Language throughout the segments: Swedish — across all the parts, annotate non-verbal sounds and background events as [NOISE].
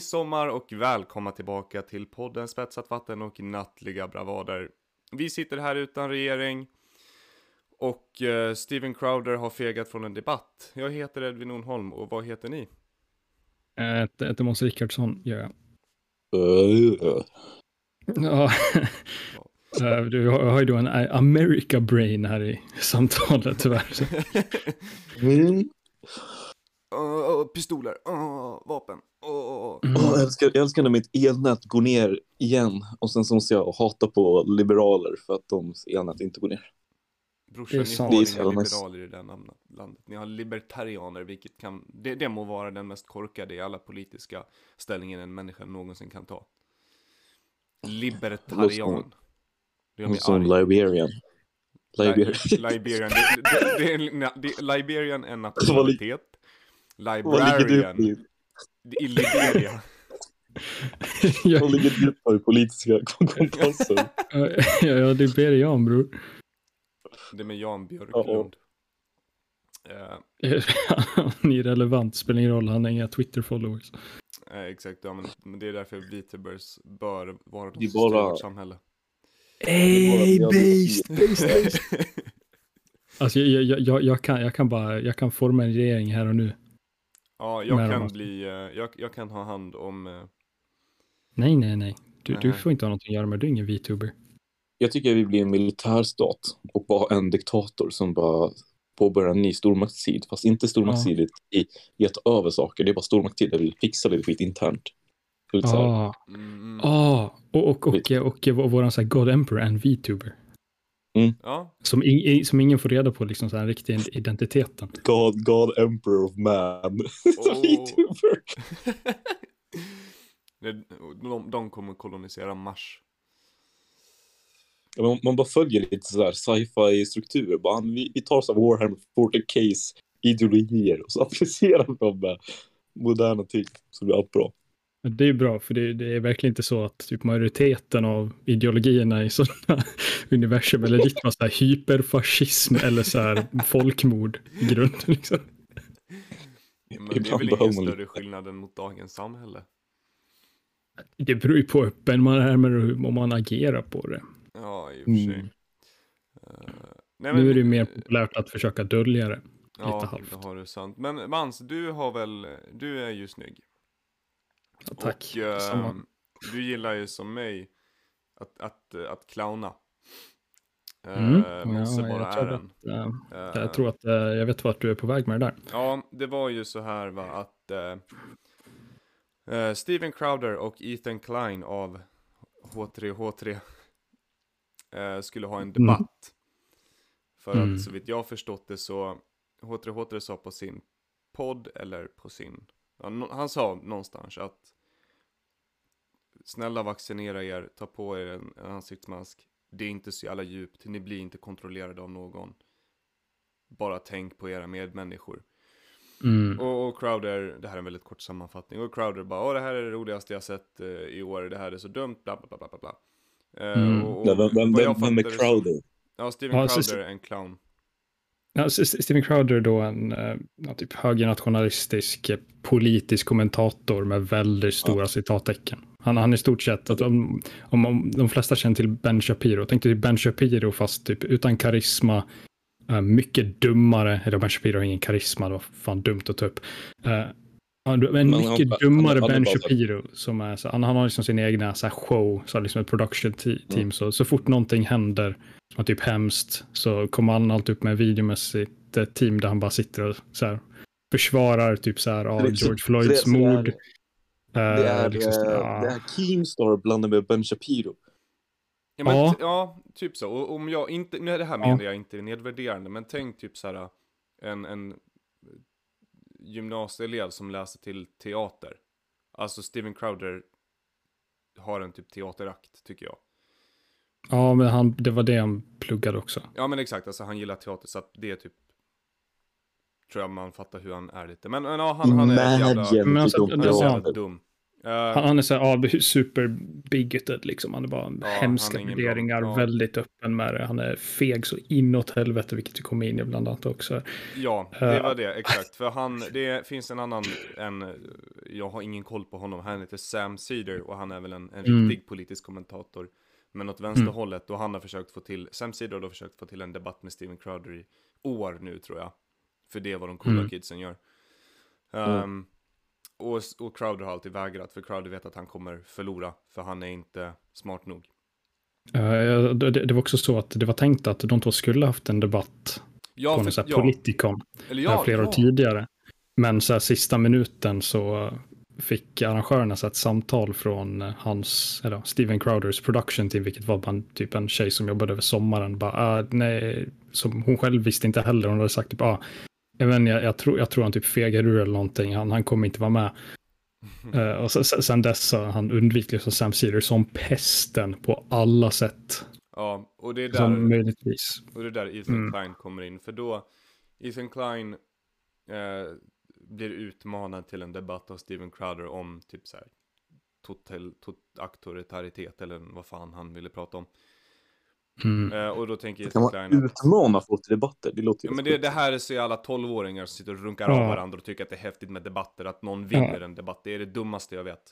midsommar och välkomna tillbaka till podden Spetsat vatten och nattliga bravader. Vi sitter här utan regering och uh, Steven Crowder har fegat från en debatt. Jag heter Edvin Onholm och vad heter ni? Jag heter Måns Rickardsson, gör jag. Ja, Eh, [LAUGHS] du har har ju då en America Brain här i samtalet tyvärr. Mm. Uh, pistoler, uh, vapen. Uh. Mm. Jag, älskar, jag älskar när mitt elnät går ner igen och sen så måste jag hata på liberaler för att de elnät inte går ner. Brorsan, Det är ni har inga liberaler i det här landet. Ni har libertarianer, vilket kan, det, det må vara den mest korkade i alla politiska ställningen en människa någonsin kan ta. Libertarian. Det gör Som. Liberian. Liberian. Li- Liberian. Det, det, det, Liberian är en [LAUGHS] nationalitet. Librarian i Liberia. [LAUGHS] jag, Vad ligger du på i politiska kompassen? jag, [LAUGHS] jag är liberian bror. Det med Jan Björklund. Eh, [LAUGHS] Han är irrelevant, spelar ingen roll, han har inga Twitter-followers. eh, exakt, ja, men, men det är därför VTubers bör vara Det är styr bara- vårt samhälle. Bara- based, based, based. Alltså jag, jag, jag, jag, kan, jag kan bara, jag kan forma en regering här och nu. Ja, jag kan bli, eh, jag, jag kan ha hand om, eh, Nej, nej, nej. Du, du Nej. får inte ha något att göra med du är ingen VTuber. Jag tycker vi blir en militärstat och bara en diktator som bara påbörjar en ny stormaktstid. Fast inte stormaktstid i, i att ta över saker. Det är bara stormaktstid där vi fixar lite skit internt. Så här, Ah, mm, ah. Och, och, och, och, och våran så här God Emperor är en VTuber. Ja, Som, in, som ingen får reda på, liksom så här, riktiga identiteten. God, God Emperor of Man. [LAUGHS] Oh. VTuber. [LAUGHS] Det- de, de kommer kolonisera Mars. Ja, man, man bara följer lite så här sci-fi strukturer. Bara, vi, vi tar så här Warhammer 40 case ideologier och så [LAUGHS] applicerar vi dem med moderna ting. Så blir allt bra. Men Det är bra, för det, det är verkligen inte så att typ majoriteten av ideologierna i sådana [LAUGHS] universum eller ditt var så här hyperfascism eller så här folkmord i grunden. [LAUGHS] Liksom. Men det är väl ingen större skillnad än mot dagens samhälle. Det beror ju på hur öppen man är med hur man agerar på det. Ja, i och för sig. Mm. Eh, nej, Nu är det ju mer populärt att försöka dölja det. Ja, halvt. det har du sant. Men Mans, du har väl, du är ju snygg. Tack. Och eh, du gillar ju som mig att, att, eh, att clowna. Eh, Mm. Mosse Ja, bara jag, tror att, eh, Eh, jag tror att eh, jag vet vart du är på väg med det där. Ja, det var ju så här va att eh, eh, Steven Crowder och Ethan Klein av H3H3 eh, skulle ha en debatt. För Mm. att så vitt jag förstått det så H3H3 sa på sin podd eller på sin, han sa någonstans att snälla vaccinera er, ta på er en, en ansiktsmask. Det är inte så jävla djupt, ni blir inte kontrollerade av någon. Bara tänk på era medmänniskor. Mm. Och, och Crowder, det här är en väldigt kort sammanfattning. Och Crowder bara, åh det här är det roligaste jag sett eh, i år, det här är så dumt, bla bla bla bla bla. Eh, Mm. och- och Ja, vem, vem, vem, vem är Crowder? Ja, Steven Crowder är en clown. Ja, Steven Crowder är då en eh, ja, typ högernationalistisk eh, politisk kommentator med väldigt stora citattecken. Han, han är i stort sett, att om, om, om de flesta känner till Ben Shapiro, tänk dig Ben Shapiro fast typ utan karisma, eh, mycket dummare, eller Ben Shapiro har ingen karisma, det var fan dumt att ta upp. Eh, ja, en mycket han- dummare han är Ben Shapiro, som är så, han, han har liksom sin egna så här, show, så här, liksom ett production te- team, Mm. så, så fort någonting händer som är typ hemskt så kommer han alltid upp med videomässigt ett team där han bara sitter och så här, försvarar typ så här av är George Floyds det- det är- mord. Det är, Eh, liksom, eh, ja. det är Keemstar blandat med Ben Shapiro. Ja, men, Ja. ja. typ så. Och om jag inte, nej det här Ja. menar jag inte är nedvärderande, men tänk typ så här en, en gymnasieelev som läser till teater. Alltså Steven Crowder har en typ teaterakt, tycker jag. ja, men han, det var det han pluggade också. Ja men exakt, alltså han gillar teater så att det är typ Tror jag man fattar hur han är lite. Men, men ja, han, han är jävla, Imagine Men alltså, typ om det- han är så ja. jävla dum. Eh, Han, han är så här, [LAUGHS] ja, super bigoted liksom. Han är bara Ja, hemska värderingar, ja. väldigt öppen med det. Han är feg så inåt helvete, vilket vi kommer in i bland annat också. Ja, det Eh, var det, [LAUGHS] exakt. För han, det finns en annan, en, jag har ingen koll på honom. Han heter Sam Cedar och han är väl en, en Mm. riktig politisk kommentator. Men åt vänsterhållet och han har försökt få till, Sam Cedar har försökt få till en debatt med Steven Crowder i år nu tror jag. För det är vad de coola Mm. kidsen gör. Ehm, och, och Crowder har alltid vägrat, för Crowder vet att han kommer förlora, för han är inte smart nog. Eh, det, det var också så att det var tänkt att de två skulle haft en debatt Ja, på här ja, Politicon eller ja, flera ja. år tidigare. Men så här, sista minuten så fick arrangörerna så ett samtal från eh, hans, eller Steven Crowders production team, vilket var en, typ en tjej som jobbade över sommaren. Bara, ah, nej, som hon själv visste inte heller. Hon hade sagt typ, ah, jag, vet, inte, jag, jag, tror, jag tror han typ fegar ur eller någonting. Han, han kommer inte vara med. [LAUGHS] Eh, och sen sen dess har han undvikit liksom Sam Cedar som pesten på alla sätt. Ja, och det är Som där, möjligtvis. och det är där Ethan Mm. Klein kommer in. För då, Ethan Klein eh, blir utmanad till en debatt av Steven Crowder om typ så här total, tot, auktoritaritet eller vad fan han ville prata om. Mm. Eh, och då tänker Kan Ethan man Klein att utmana folk till debatter? Det låter ju Ja, men det, det här är så alla tolvåringar som sitter och runkar Ja. av varandra och tycker att det är häftigt med debatter, att någon vinner Ja. en debatt. Det är det dummaste jag vet.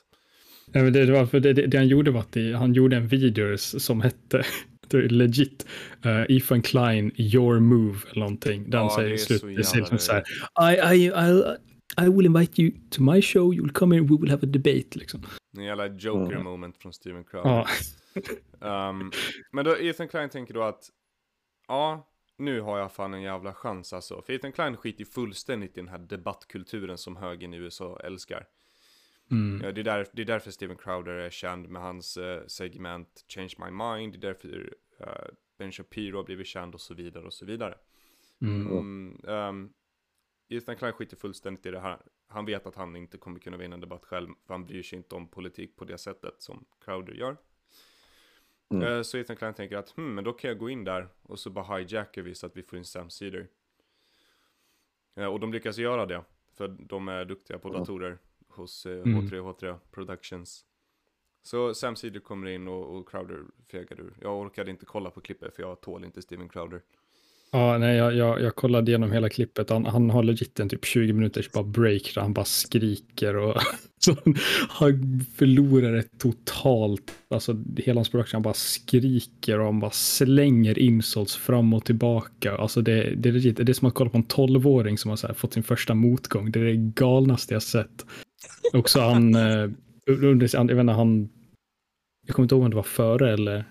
Ja, men det, det, var för det, det, det han gjorde var att det, han gjorde en video som hette [LAUGHS] legit uh, Ethan Klein Your Move eller någonting. Den Ja, säger i slutet så så här, I, I, I, I will invite you to my show, you'll come in, we will have a debate liksom. En jävla joker Mm. moment från Steven Crowder. Ja, Ehm, men då Ethan Klein tänker då att ja, nu har jag fan en jävla chans alltså. För Ethan Klein skiter fullständigt i den här debattkulturen som högern i USA älskar. mm, Ja, det, är där, det är därför Steven Crowder är känd med hans eh, segment Change My Mind. Det är därför eh, Ben Shapiro har blivit känd och så vidare och så vidare. mm, Mm, ehm, Ethan Klein skiter fullständigt i det här. Han vet att han inte kommer kunna vinna en debatt själv. För han bryr sig inte om politik på det sättet som Crowder gör. Mm. Eh, så Ethan Klein tänker att hmm, men då kan jag gå in där och så bara hijackar vi så att vi får in Sam Cedar. Eh, och de lyckas göra det. För de är duktiga på datorer hos eh, Mm. H3H3 Productions. Så Sam Cedar kommer in och, och Crowder fegar ur. Jag orkade inte kolla på klippet för jag tål inte Steven Crowder ja nej, jag, jag, jag kollade igenom hela klippet. Han, han har legit en typ 20 minuters bara break där han bara skriker och [LAUGHS] så han förlorar det totalt. Alltså hela hans production, han bara skriker och han bara slänger insults fram och tillbaka. Alltså det, det är legit, det är som att kolla på en 12-åring som har så här fått sin första motgång. Det är det galnaste jag sett. Också han, eh, under, jag vet inte, han, jag kommer inte ihåg om det var före eller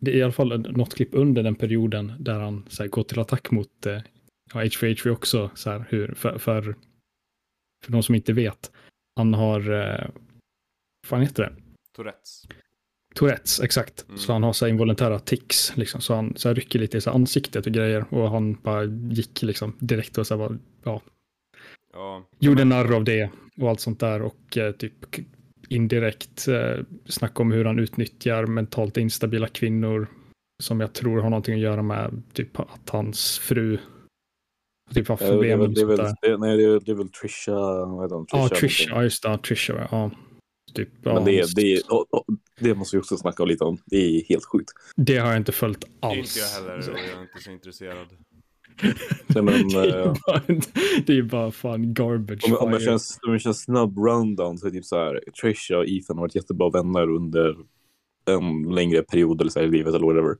det är i alla fall något klipp under den perioden där han så här, går till attack mot eh, ja, H4H4 också, så här, hur, för, för, för de som inte vet. Han har, eh, vad fan heter det? Tourettes. Tourettes, exakt. Mm. Så han har så här involontära tics, liksom. så han så här, rycker lite i så här, ansiktet och grejer. Och han bara gick liksom direkt och så här, bara, ja, Ja. gjorde narr av det och allt sånt där. Och eh, typ indirekt eh, snacka om hur han utnyttjar mentalt instabila kvinnor. Som jag tror har någonting att göra med typ att hans fru typ har Ja, det är problem väl, det är väl, nej, det är, det är väl Trisha, vad heter hon? Ja. Trisha, ja just det, Trisha, ja. Typ, ja, Men det, det, och, och, det måste vi också snacka lite om. Det är helt sjukt. det har jag inte följt alls. Inte jag heller, och jag är inte så intresserad. Nej, men, [LAUGHS] det, är eh, bara, det är bara fan garbage om, om, jag känns, om jag känns snabb rundown så är det typ så här. Trisha och Ethan har varit jättebra vänner under en längre period eller så här, i livet eller whatever.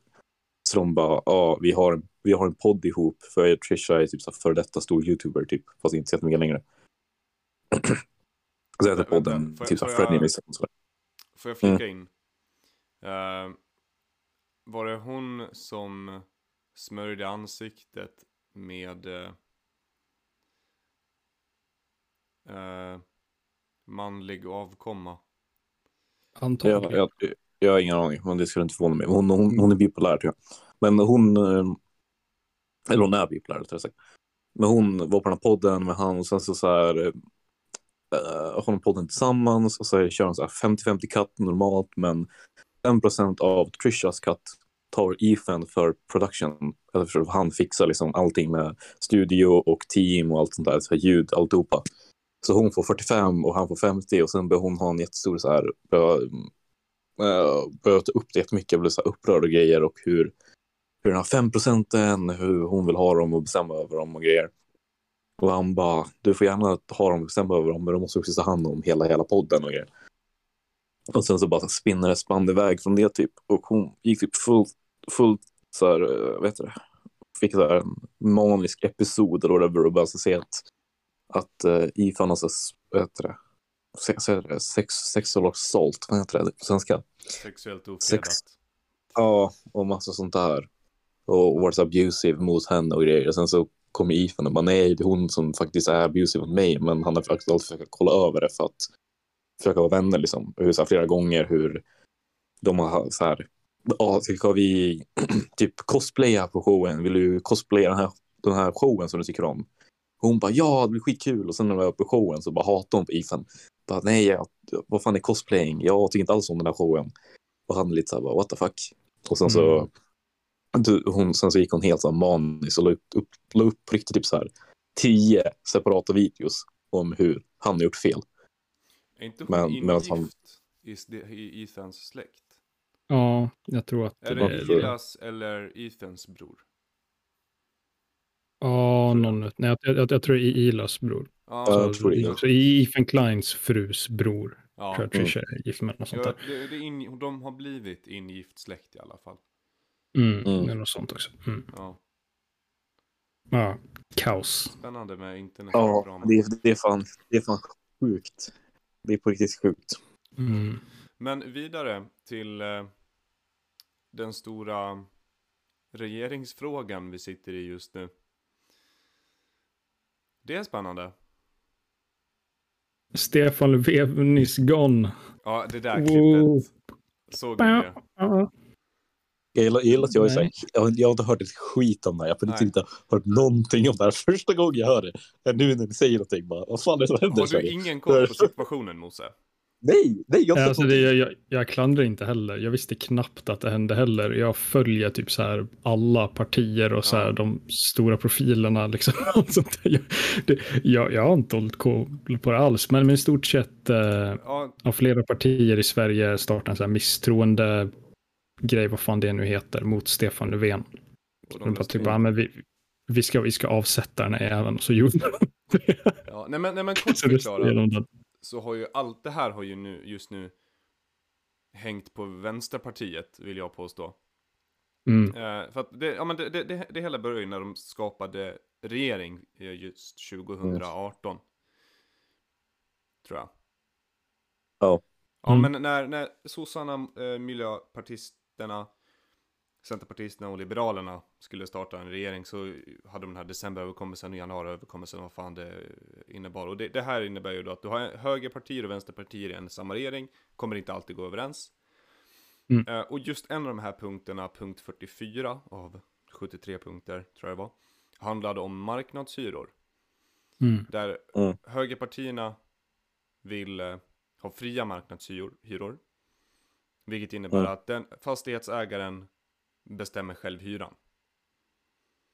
Så de bara, ja, vi har, en, vi har en podd ihop. För Trisha är typ så före detta stor youtuber, typ, fast inte så jättemycket längre. [CLEARS THROAT] så heter podden får jag- typ så får här Fred jag- Nilsson. Får jag flika in? Eh, var det hon som smörjde ansiktet med eh, eh, manlig avkomma? Antagligen. Jag, jag, jag har ingen aning, men det skulle inte förvåna mig. Hon, hon, hon är bipolär tror jag. Men hon, eh, eller hon är bipolär rättare sagt. Men hon var på den här podden med han och sen så, så här, äh, har de podden tillsammans och så här, kör de så här 50-50 katt normalt men 5% av Trishas katt tar Ethan för production. Eller för han fixar liksom allting med studio och team och allt sånt där, så ljud, alltihopa. Så hon får 45 och han får 50 och sen börjar hon ha en jättestor så här, eh, Börjar ta upp det jättemycket, blir så här upprörd och grejer och hur, hur den här 5 procenten, hur hon vill ha dem och bestämma över dem och grejer. Och han bara, du får gärna ha dem och bestämma över dem, men de måste också ta hand om hela, hela podden och grejer. Och sen så bara spinner det spann iväg från det typ. Och hon gick typ fullt, fullt så här, eh, vet du det, fick så här en manisk episod eller whatever och så se att, att uh, Ethan har så, vet du det, se, sex, sexual assault, vad heter det på svenska? Sexuellt ofredat. Sex. Ja, och massa sånt där. Och varit så abusive mot henne och grejer. Och sen så kommer Ethan och bara nej, det är hon som faktiskt är abusive mot mig. Men han har faktiskt alltid försökt kolla över det för att försöka vara vänner liksom. Hur, så här, flera gånger hur de har så här, ja, ska vi [CLEARS THROAT] typ cosplaya på showen? Vill du cosplaya den här, den här showen som du tycker om? Hon bara ja, det blir skitkul. Och sen när vi var på showen så bara hatar hon på Ethan. Bara, nej, jag, vad fan är cosplaying? Jag tycker inte alls om den här showen. Och han lite så här, bara, what the fuck? Och sen så, Mm. du, hon, sen så gick hon helt så här och la upp, upp, la upp riktigt typ så här tio separata videos om hur han har gjort fel. Är inte hon Men- ingift han- i Ethans släkt? Ja, jag tror att Är det det eller Ethans bror? Ja, någon... Nej, jag, jag, jag tror det är Ilas bror. Ja, Ja, jag tror det. Så, så Ethan Kleins frus bror. ja. Tror jag Trisha är gift med något sånt Ja, där. det, det är in, de har blivit ingift släkt i alla fall. Mm, Mm. Det är något sånt också. Mm. Ja. Ja, kaos. Spännande med internet. Ja, det, är- det, är fan, det är fan sjukt. Det är på riktigt sjukt. Mm. Men vidare till eh, den stora regeringsfrågan vi sitter i just nu. Det är spännande. Stefan Löfven is gone. Ja, det där klippet. Såg ni det? Ja. Jag gillar, jag gillar att jag är så här, jag, har- jag har inte hört ett skit om det här. Jag har Nej. inte hört någonting om det här. [LAUGHS] Första gången jag hör det nu när ni säger någonting. Bara, vad fan är det som händer? Har du ingen koll på [LAUGHS] situationen Mose? Nej, nej, jag Alltså det, jag, jag, jag klandrar inte heller. Jag visste knappt att det hände heller. Jag följer typ så här alla partier och så här Ja. de stora profilerna. Liksom. [LAUGHS] Jag, det, jag, jag har inte hållit koll på det alls, men, i stort sett eh, Ja, har flera partier i Sverige startat en så här misstroende grej, vad fan det nu heter, mot Stefan Löfven. och De bara typ, ja, men vi, vi, ska, vi ska avsätta den här även. Och så gjorde de det. ja, nej, men, nej men kort [LAUGHS] förklarat. Så har ju allt det här har ju nu just nu hängt på Vänsterpartiet vill jag påstå. Mm. Eh, för att det, ja, men det, det, det, hela började ju när de skapade regering eh, just 2018. Tror jag. Ja. Ja, Mm. men när, när sossarna, eh, miljöpartisterna, centerpartisterna och liberalerna skulle starta en regering så hade de den här decemberöverenskommelsen och januariöverenskommelsen vad fan det innebar. Och det, det här innebär ju då att du har högerpartier och vänsterpartier i en samma regering, kommer inte alltid gå överens. Mm. Eh, och just en av de här punkterna, punkt 44 av 73 punkter tror jag det var, handlade om marknadshyror. Mm. Där Mm. högerpartierna vill eh, ha fria marknadshyror. hyror. Vilket innebär Mm. att den fastighetsägaren bestämmer själv hyran.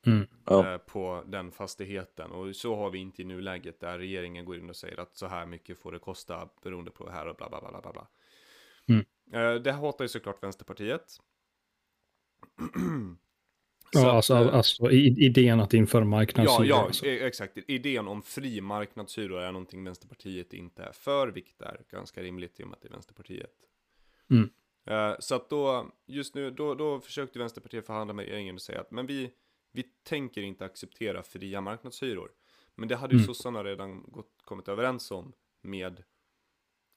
Mm. Ja. eh, på den fastigheten. Och så har vi inte i nuläget där regeringen går in och säger att så här mycket får det kosta beroende på det här och bla bla bla bla bla. Mm. Eh, det hatar ju såklart Vänsterpartiet. Så Ja, att, alltså, eh, alltså idén att införa Ja, marknadshyror. ja alltså. e- exakt. Idén om fri marknadshyror är någonting Vänsterpartiet inte är för, vilket är ganska rimligt i och med att det är Vänsterpartiet. Mm. Eh, så att då, just nu, då, då försökte Vänsterpartiet förhandla med regeringen och säga att men vi, vi tänker inte acceptera fria marknadshyror. Men det hade ju Mm. sossarna redan gått, kommit överens om med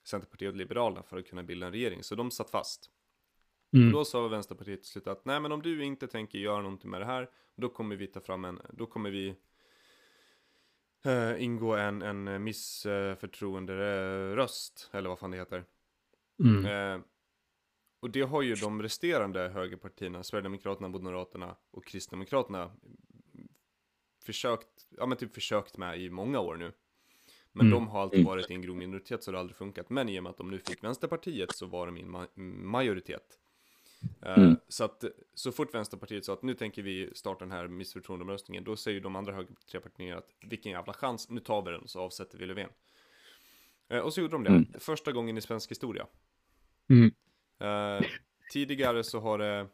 Centerpartiet och Liberalerna för att kunna bilda en regering, så de satt fast. Mm. Då sa Vänsterpartiet till slut att nej men om du inte tänker göra någonting med det här Då kommer vi ta fram en, då kommer vi eh, ingå en, en missförtroenderöst Eller vad fan det heter Mm. eh, Och det har ju de resterande högerpartierna Sverigedemokraterna, Moderaterna och Kristdemokraterna Försökt, ja men typ försökt med i många år nu Men Mm. de har alltid Mm. varit i en grov minoritet så det har aldrig funkat Men i och med att de nu fick Vänsterpartiet så var de i en ma- majoritet Eh, Mm. Så att så fort Vänsterpartiet sa att nu tänker vi starta den här missförtroendeomröstningen, då säger de andra höger tre partierna att vilken jävla chans, nu tar vi den så avsätter vi Löfven. Eh, och så gjorde de det, Mm. första gången i svensk historia. Eh, tidigare så har det,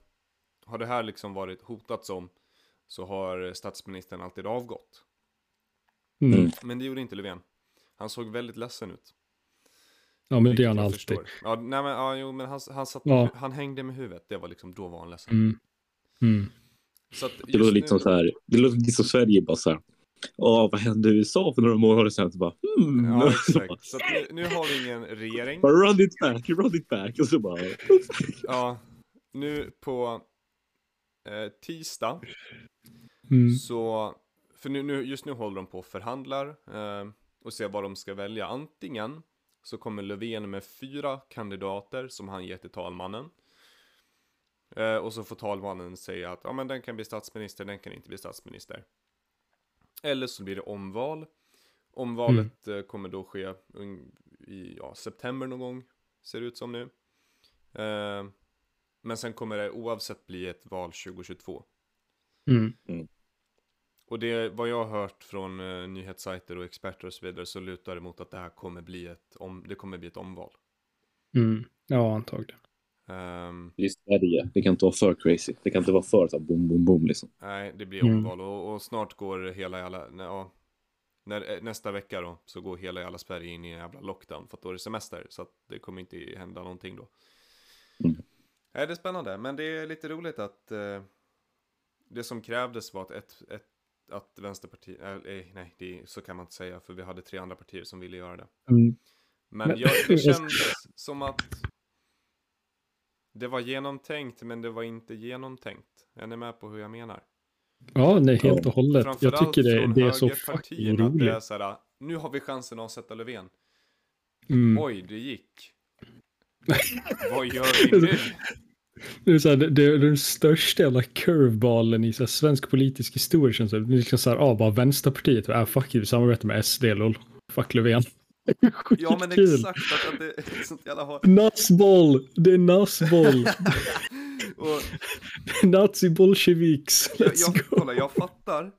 har det här liksom varit hotat som, så har statsministern alltid avgått. Mm. Mm. Men det gjorde inte Löfven. Han såg väldigt ledsen ut. Ja, men det är han alltid. förstår. Ja, nej men, ja, jo, men han, han, satt, Ja. han hängde med huvudet. Det var liksom, då var han ledsen. Mm. Mm. Så att Det låter nu- lite som så här, det låter lite som Sverige bara så här. Åh, vad hände i USA för några månader sedan? Så bara, hmm. Ja, [LAUGHS] exakt. Så att nu, nu har vi ingen regering. bara, run it back, run it back. Och så bara, [LAUGHS] Ja, nu på eh, tisdag Mm. så, för nu, nu, just nu håller de på och förhandlar eh, och ser vad de ska välja. Antingen så kommer Löfven med fyra kandidater som han ger till talmannen. Eh, och så får talmannen säga att ja, men den kan bli statsminister, den kan inte bli statsminister. Eller så blir det omval. Omvalet eh, kommer då ske i ja, september någon gång, ser det ut som nu. Eh, men sen kommer det oavsett bli ett val 2022. Mm. Och det, vad jag har hört från eh, nyhetssajter och experter och så vidare så lutar det mot att det här kommer bli ett, om, det kommer bli ett omval. Mm. Ja, antagligen. Ehm, det är Sverige, det kan inte vara för crazy. Det kan inte vara för så här, boom, boom, boom liksom. nej, det blir Mm. omval och, och snart går hela jävla, ja, när, eh, nästa vecka då så går hela jävla Sverige in i en jävla lockdown för att då är det semester så att det kommer inte hända någonting då. Mm. Nej, det är spännande, men det är lite roligt att eh, det som krävdes var att ett, ett att Vänsterpartiet, äh, nej, nej, det, så kan man inte säga för vi hade tre andra partier som ville göra det. Mm. Men jag, det [LAUGHS] känns som att det var genomtänkt, men det var inte genomtänkt. Är ni med på hur jag menar? Ja, nej, helt och hållet. Jag tycker det, det är så fucking det är roligt. så här, nu har vi chansen att avsätta Löfven. Mm. Oj, det gick. [LAUGHS] Vad gör vi nu? Det är, så här, det, det är den största jävla curveballen i så här, svensk politisk historia. Känns det. det är liksom så här, ah, bara Vänsterpartiet, ah, fuck it, vi samarbetar med SD, lol. Fuck Löfven. Ja, men exakt, att, att det sånt jävla hat. Nassboll! Det är nassboll! [LAUGHS] Och Nazi-bolsjeviks! jag, jag, kolla, jag fattar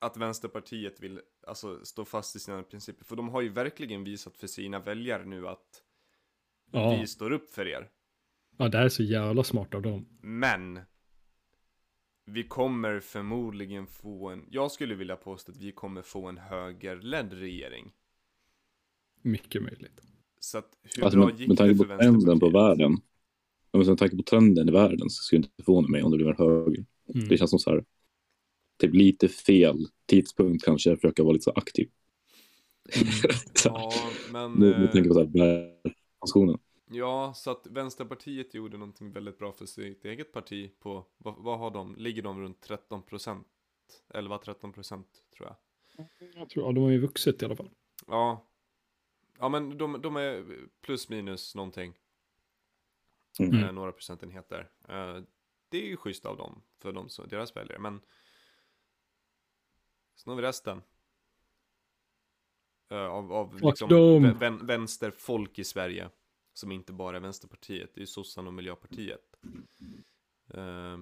att Vänsterpartiet vill alltså, stå fast i sina principer. För de har ju verkligen visat för sina väljare nu att Ja. vi står upp för er. ja, det här är så jävla smart av dem. Men vi kommer förmodligen få en, jag skulle vilja påstå att vi kommer få en högerledd regering. Mycket möjligt. Så att hur Alltså, bra med, gick med det tanke för på trenden på världen. Ja, men Med tanke på trenden i världen så skulle det inte förvåna mig om det blir en höger. Mm. Det känns som så här, typ lite fel tidpunkt kanske, att försöka vara lite så aktiv. så [LAUGHS] här, Ja, men... med, med eh, tanke på så här, bärfunktionen. Ja, så att Vänsterpartiet gjorde någonting väldigt bra för sitt eget parti på, vad, vad har de, ligger de runt 13 procent? 11-13 procent tror jag. Jag tror, ja, de har ju vuxit i alla fall. Ja, ja men de, de är plus minus någonting, Mm. eh, några procentenheter. Eh, det är ju schysst av dem, för de, som- deras väljare, men sen har vi resten. Eh, av av liksom dem. vä- vän, vänsterfolk i Sverige. Som inte bara är Vänsterpartiet, det är ju sossarna och Miljöpartiet. Eh,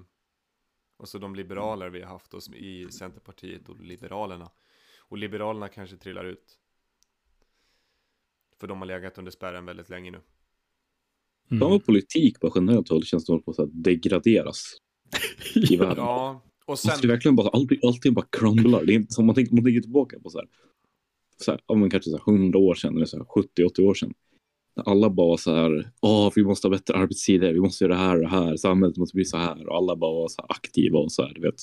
och så de liberaler vi har haft oss i Centerpartiet och Liberalerna. Och Liberalerna kanske trillar ut. För de har legat under spärren väldigt länge nu. Fan Mm. vad politik på generellt håll känns håller på att degraderas [LAUGHS] i världen. Ja, och det sen... verkligen bara, allting, allting bara crumblar. Det är inte som man tänker, man tänker tillbaka på så här, så här ja, men kanske så här 100 år sedan eller så här 70-80 år sedan. När alla bara var så här, åh, vi måste ha bättre arbetstider, vi måste göra det här och det här, samhället måste bli så här och alla bara var så här aktiva och så här, du vet.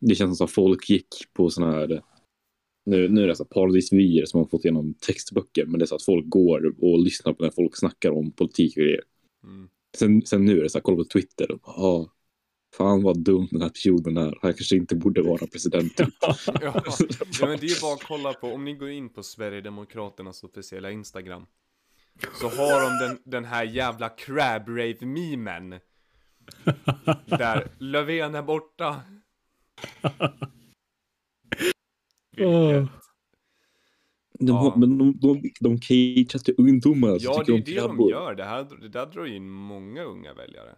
Det känns som att folk gick på såna här, nu, nu är det så paradisvyer som man fått genom textböcker, men det är så att folk går och lyssnar på när folk snackar om politik och grejer. Mm. Sen, sen nu är det så här, kolla på Twitter och bara, ah, fan vad dum den här personen är. Han kanske inte borde vara president. [LAUGHS] typ. Ja, ja, [LAUGHS] men det är ju bara att kolla på, om ni går in på Sverigedemokraternas officiella Instagram Så har de den, den här jävla crab rave memen [LAUGHS] Där Löfven är borta De, Ja. men de, de, de cagear till ungdomar. som Ja, det är det de gör, det, här, det där drar in många unga väljare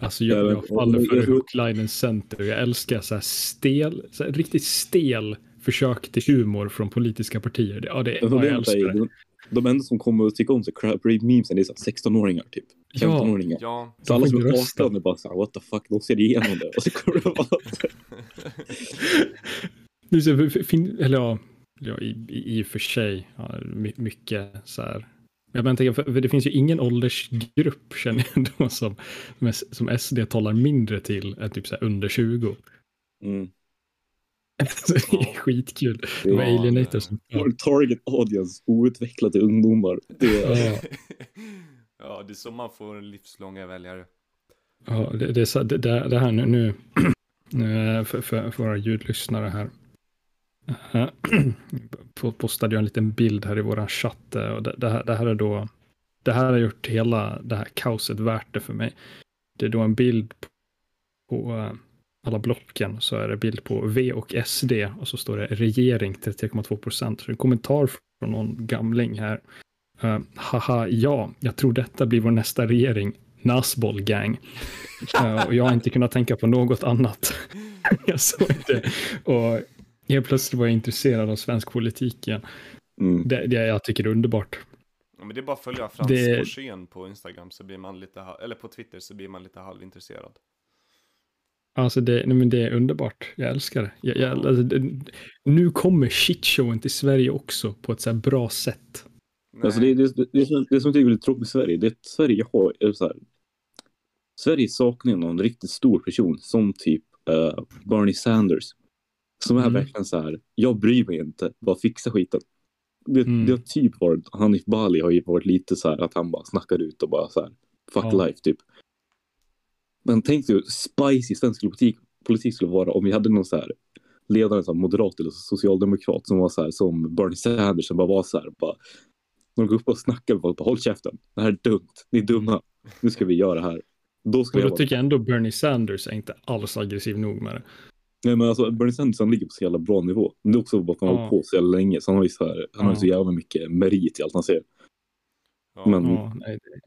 Alltså jag, jag Ja, faller för hooklinen center. Jag älskar så här stel, så här riktigt stel försök till humor från politiska partier. Det- Ja, det, ja, jag älskar det. de, de enda som kommer att tycka om så crab memesen, är så här 16-åringar typ. Ja. 15-åringar. Ja, Så alla De som är inte rösta. 18 är bara såhär, what the fuck, de ser igenom det. Och så kommer det [LAUGHS] [LAUGHS] är fin- eller ja, ja i, i, i och för sig, ja, my- mycket så här. Jag bara tänker, för, för det finns ju ingen åldersgrupp känner jag då som, som, SD talar mindre till än typ så här under 20. Mm. Så [LAUGHS] det är skitkul. Det var Ja, Alienator det- som... Ja. Target audience, outvecklade ungdomar. Det är, Ja. [LAUGHS] ja, det är så man får livslånga väljare. Ja, det, det, är så, det, det det här nu, nu [CLEARS THROAT] eh, för, för, för våra ljudlyssnare här. Eh, [CLEARS THROAT] postade jag en liten bild här i våran chatt eh, och det, det, här, det här är då, det här har gjort hela det här kaoset värt det för mig. Det är då en bild på eh, alla blocken så är det bild på V och SD och så står det regering 33,2 procent. Så en kommentar från någon gamling här. Uh, haha, ja, jag tror detta blir vår nästa regering. Nasboll gang. Uh, och jag har inte kunnat tänka på något annat. [LAUGHS] jag såg det. Och helt plötsligt var jag intresserad av svensk politik igen. mm. Det, det jag tycker är underbart. Ja, men det är bara att följa Frans Det- Forsén på Instagram så blir man lite, eller på Twitter så blir man lite halvintresserad. Alltså det, nej men det är underbart. Jag älskar det. Jag, jag, alltså det nu kommer shitshowen till Sverige också på ett så här bra sätt. Nej. Alltså det, det, det, det, som, det som jag tycker är väldigt tråkigt med Sverige, det är att Sverige har, är så här, Sverige saknar någon riktigt stor person som typ eh, Bernie Sanders. Som är Mm. verkligen så här, jag bryr mig inte, bara fixa skiten. Det, Mm. det har typ varit, Hanif Bali har ju varit lite så här att han bara snackar ut och bara så här, fuck Ja. life typ. Men tänk dig hur spicy svensk politik, politik skulle vara om vi hade någon så här ledare som moderat eller socialdemokrat som var så här som Bernie Sanders som bara var så här bara de går upp och snackar med folk bara håll käften, det här är dumt, ni är dumma, nu ska vi göra det här. Då skulle Och jag då vara, tycker jag ändå Bernie Sanders är inte alls aggressiv nog med det. Nej men alltså Bernie Sanders han ligger på så jävla bra nivå. Men det är också bara att han har Ja. hållit på så jävla länge så han har ju så här, han har så jävla mycket merit i allt han säger. Ja. Men Ja, nej, det,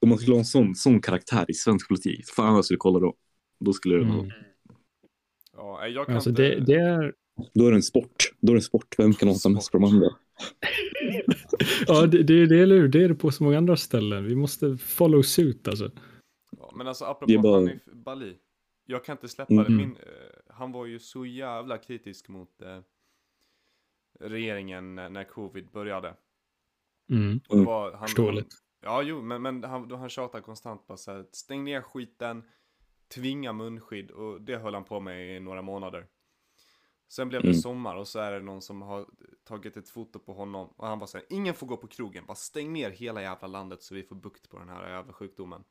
om man skulle ha en sån, sån karaktär i svensk politik, fan vad jag skulle kolla då. Då skulle det vara, mm. Ja, jag kan alltså inte... det, det är... då är det en sport. Då är det en sport, vem kan hata mest på de andra? [LAUGHS] Ja, det, det, det, är, eller hur? det är det på så många andra ställen. Vi måste follow suit alltså. Ja, men alltså Det apropå är bara- Hanif Bali. Jag kan inte släppa det. Mhm. Min, eh, han var ju så jävla kritisk mot eh, regeringen när, när covid började. Mm. Och var, han, Förståeligt. Ja, jo, men, men han, då han tjatade konstant bara så här, stäng ner skiten, tvinga munskydd och det höll han på med i några månader. Sen blev det Mm. sommar och så är det någon som har tagit ett foto på honom och han bara säger ingen får gå på krogen, bara stäng ner hela jävla landet så vi får bukt på den här jävla sjukdomen.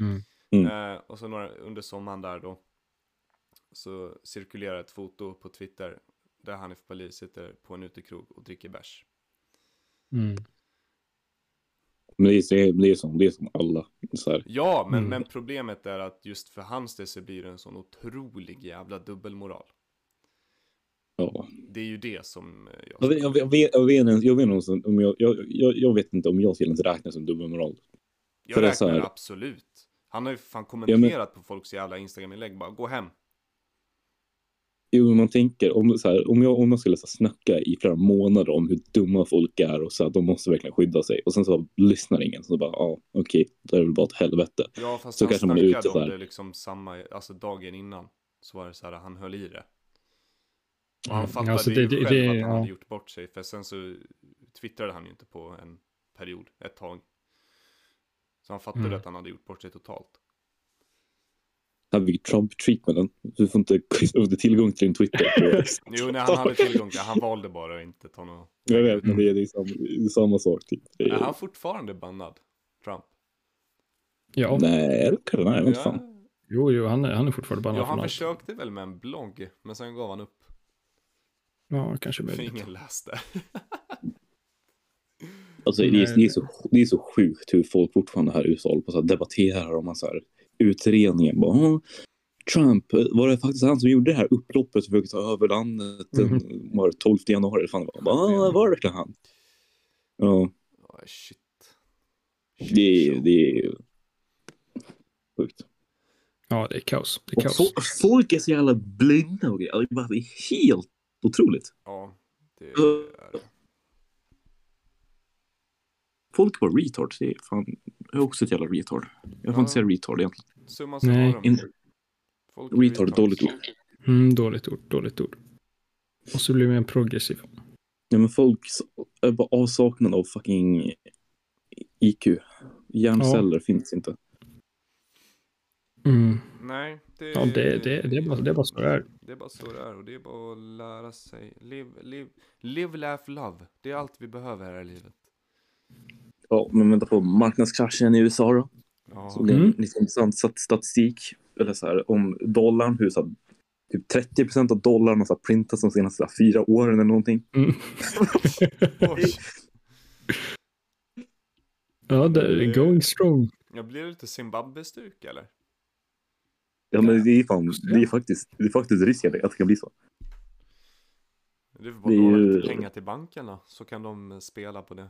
Mm. Mm. Eh, och så några, under sommaren där då så cirkulerar ett foto på Twitter där Hanif Bali sitter på en utekrog och dricker bärs. Mm. Men det är, det är, det är, som, det är som alla. Så här. Ja, men, Mm. men problemet är att just för hans del så blir det en sån otrolig jävla dubbelmoral. Ja. Det är ju det som jag... Jag vet, jag, vet, jag, vet, jag, vet, jag, vet, ens om jag, jag, jag, jag vet inte om jag ens räkna som dubbelmoral. jag för räknar så här- absolut. Han har ju fan men- kommenterat på folks jävla Instagram-inlägg bara, gå hem. Jo, man tänker om, så här, om, jag, om jag skulle så här, snacka i flera månader om hur dumma folk är och så att de måste verkligen skydda sig och sen så lyssnar ingen så bara ja okej, då är det väl bara ett helvete. Ja, fast Så han kanske man är ute om det liksom samma, alltså dagen innan. Så var det så här, han höll i det. Och han fattade Alltså, ju det- det- själv det- att han ja. hade gjort bort sig. För sen så twittrade han ju inte på en period, ett tag. Så han fattade Mm. att han hade gjort bort sig totalt. Här fick Trump-treatmenten. Du får inte, [LAUGHS] du tillgång till din Twitter. [LAUGHS] Jo, när han hade tillgång till han valde bara att inte ta något. jag vet, men det är, är, samma, det är samma sak. Typ. Är han fortfarande bannad? Trump? Ja, Nej, det kan nej, jag vet inte Ja, jo, jo, han är, han är fortfarande bannad ja, han allt. försökte väl med en blogg, men sen gav han upp. Ja, kanske För möjligt. ingen läste. Alltså, det, är, det, är så, det är så sjukt hur folk fortfarande här i USA håller på så här, debatterar om en så här utredningen. Bara, "Åh, Trump, var det faktiskt han som gjorde det här upploppet och försökte ta över landet den Mhm. var det 12 januari? Fan var. Bara, "Ah, var det verkligen han? Ja, Oh, shit. det är, det är sjukt. Ja, det är kaos. Det är kaos. fo- folk är så jävla blinda och grejer. Det är helt otroligt. Ja, det är det. Folk bara retards. Det är fan, är också ett jävla retard. Jag får Ja. inte säga retard egentligen. Summa Nej, in- Retard är retards. dåligt ord. Mm, dåligt ord, dåligt ord. Och så blir man progressiv. Ja, men folk är bara avsaknad av fucking IQ. Hjärnceller finns inte. Mm. Nej, det, Ja, det, det, det, är bara, det är bara så det är. det är bara så det är och det är bara att lära sig. Live, live, live, laugh, love. Det är allt vi behöver här i livet. Ja, men vänta på marknadskraschen i USA då. Ja, Så det är Mm. en lite intressant stat- statistik. Eller så här, om dollarn, hur så här, typ 30 procent av dollarn har så här printats de senaste här, fyra åren eller någonting. Mm. [LAUGHS] Ja, det är going strong. Jag blir lite Zimbabwe-stuk eller? Ja, men det är fan, det är faktiskt, det är faktiskt risken att det kan bli så. Det är bara låna ju- pengar till bankerna så kan de spela på det.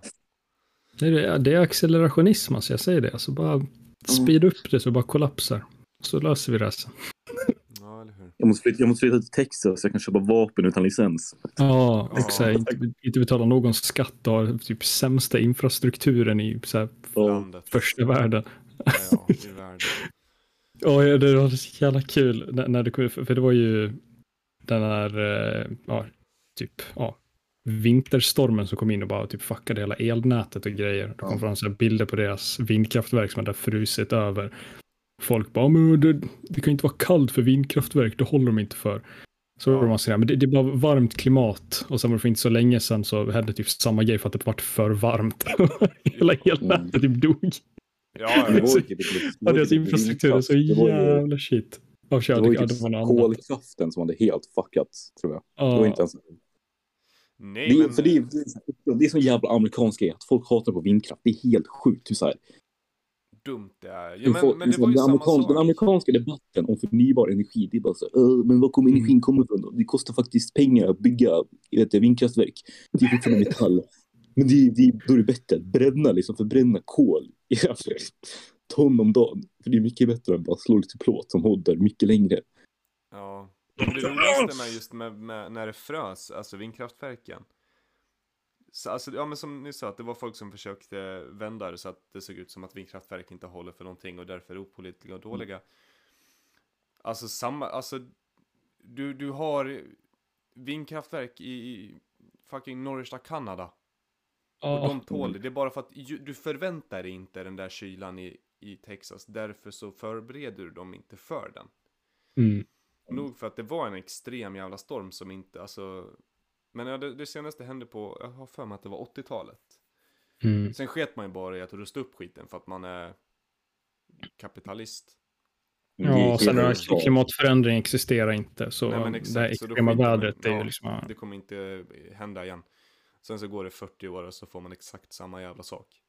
Det är, det är accelerationism, alltså jag säger det. Alltså bara speed upp det så det bara kollapsar. Så löser vi det. Alltså. Ja, eller hur? Jag måste flytta, jag måste flytta till Texas så jag kan köpa vapen utan licens. Ja, Ja. exakt. Inte, inte betala någon skatt och ha typ sämsta infrastrukturen i så här, Ja, Landet. första världen. Ja, i världen. [LAUGHS] Ja, ja, det var så jävla kul när, när det kom, för för det var ju den här, eh, ja, typ, ja, vinterstormen som kom in och bara typ fuckade hela elnätet och grejer. Det kom Ja. fram bilder på deras vindkraftverk som hade frusit över. Folk bara, men det, det kan inte vara kallt för vindkraftverk, det håller de inte för. Så Ja. var man sådär, men det, det är bara varmt klimat. Och sen var det för inte så länge sedan så hände typ samma grej för att det vart för varmt. [LAUGHS] Hela elnätet typ dog. Ja, Det ja, var ju typ- Ja, var ju deras typ infrastruktur är så var jävla shit. Ja, Det var ju ja, typ var kolkraften som hade helt fuckat, tror jag. Det var Ja. inte ens... Nej, Det är, men... för det är, det är, det är jävla amerikansk grej att folk hatar på vindkraft. Det är helt sjukt hur så här, dumt det är. Ja, men, folk- men det var ju den, amerikan, sak. den amerikanska debatten om förnybar energi, det är bara så "Äh, men var kommer Mm. energin komma ifrån? Det kostar faktiskt pengar att bygga vet, vindkraftverk. Det är fortfarande metall. [LAUGHS] Men det, det, då är det bättre att bränna, liksom förbränna kol i [LAUGHS] ton om dagen. För det är mycket bättre än bara slå lite plåt som håller mycket längre. Ja. Det roligaste med just med, med när det frös, alltså vindkraftverken. Så, alltså, ja men som ni sa, att det var folk som försökte vända det så att det såg ut som att vindkraftverk inte håller för någonting och därför är opålitliga och dåliga. Alltså samma, alltså du, du har vindkraftverk i, i fucking norra Kanada. Och de tål det. Det är bara för att du förväntar dig inte den där kylan i, i Texas. Därför så förbereder du dem inte för den. Mm. Nog för att det var en extrem jävla storm som inte, alltså Men ja, det, det senaste hände på, jag har för mig att det var 80-talet Mm. Sen sket man ju bara i att rusta upp skiten för att man är kapitalist Det är Ja, sen är klimatförändring existerar inte. Så Nej, men det exakt, här så då extrema vädret är ja, ju liksom... ja. Det kommer inte hända igen Sen så går det 40 år och så får man exakt samma jävla sak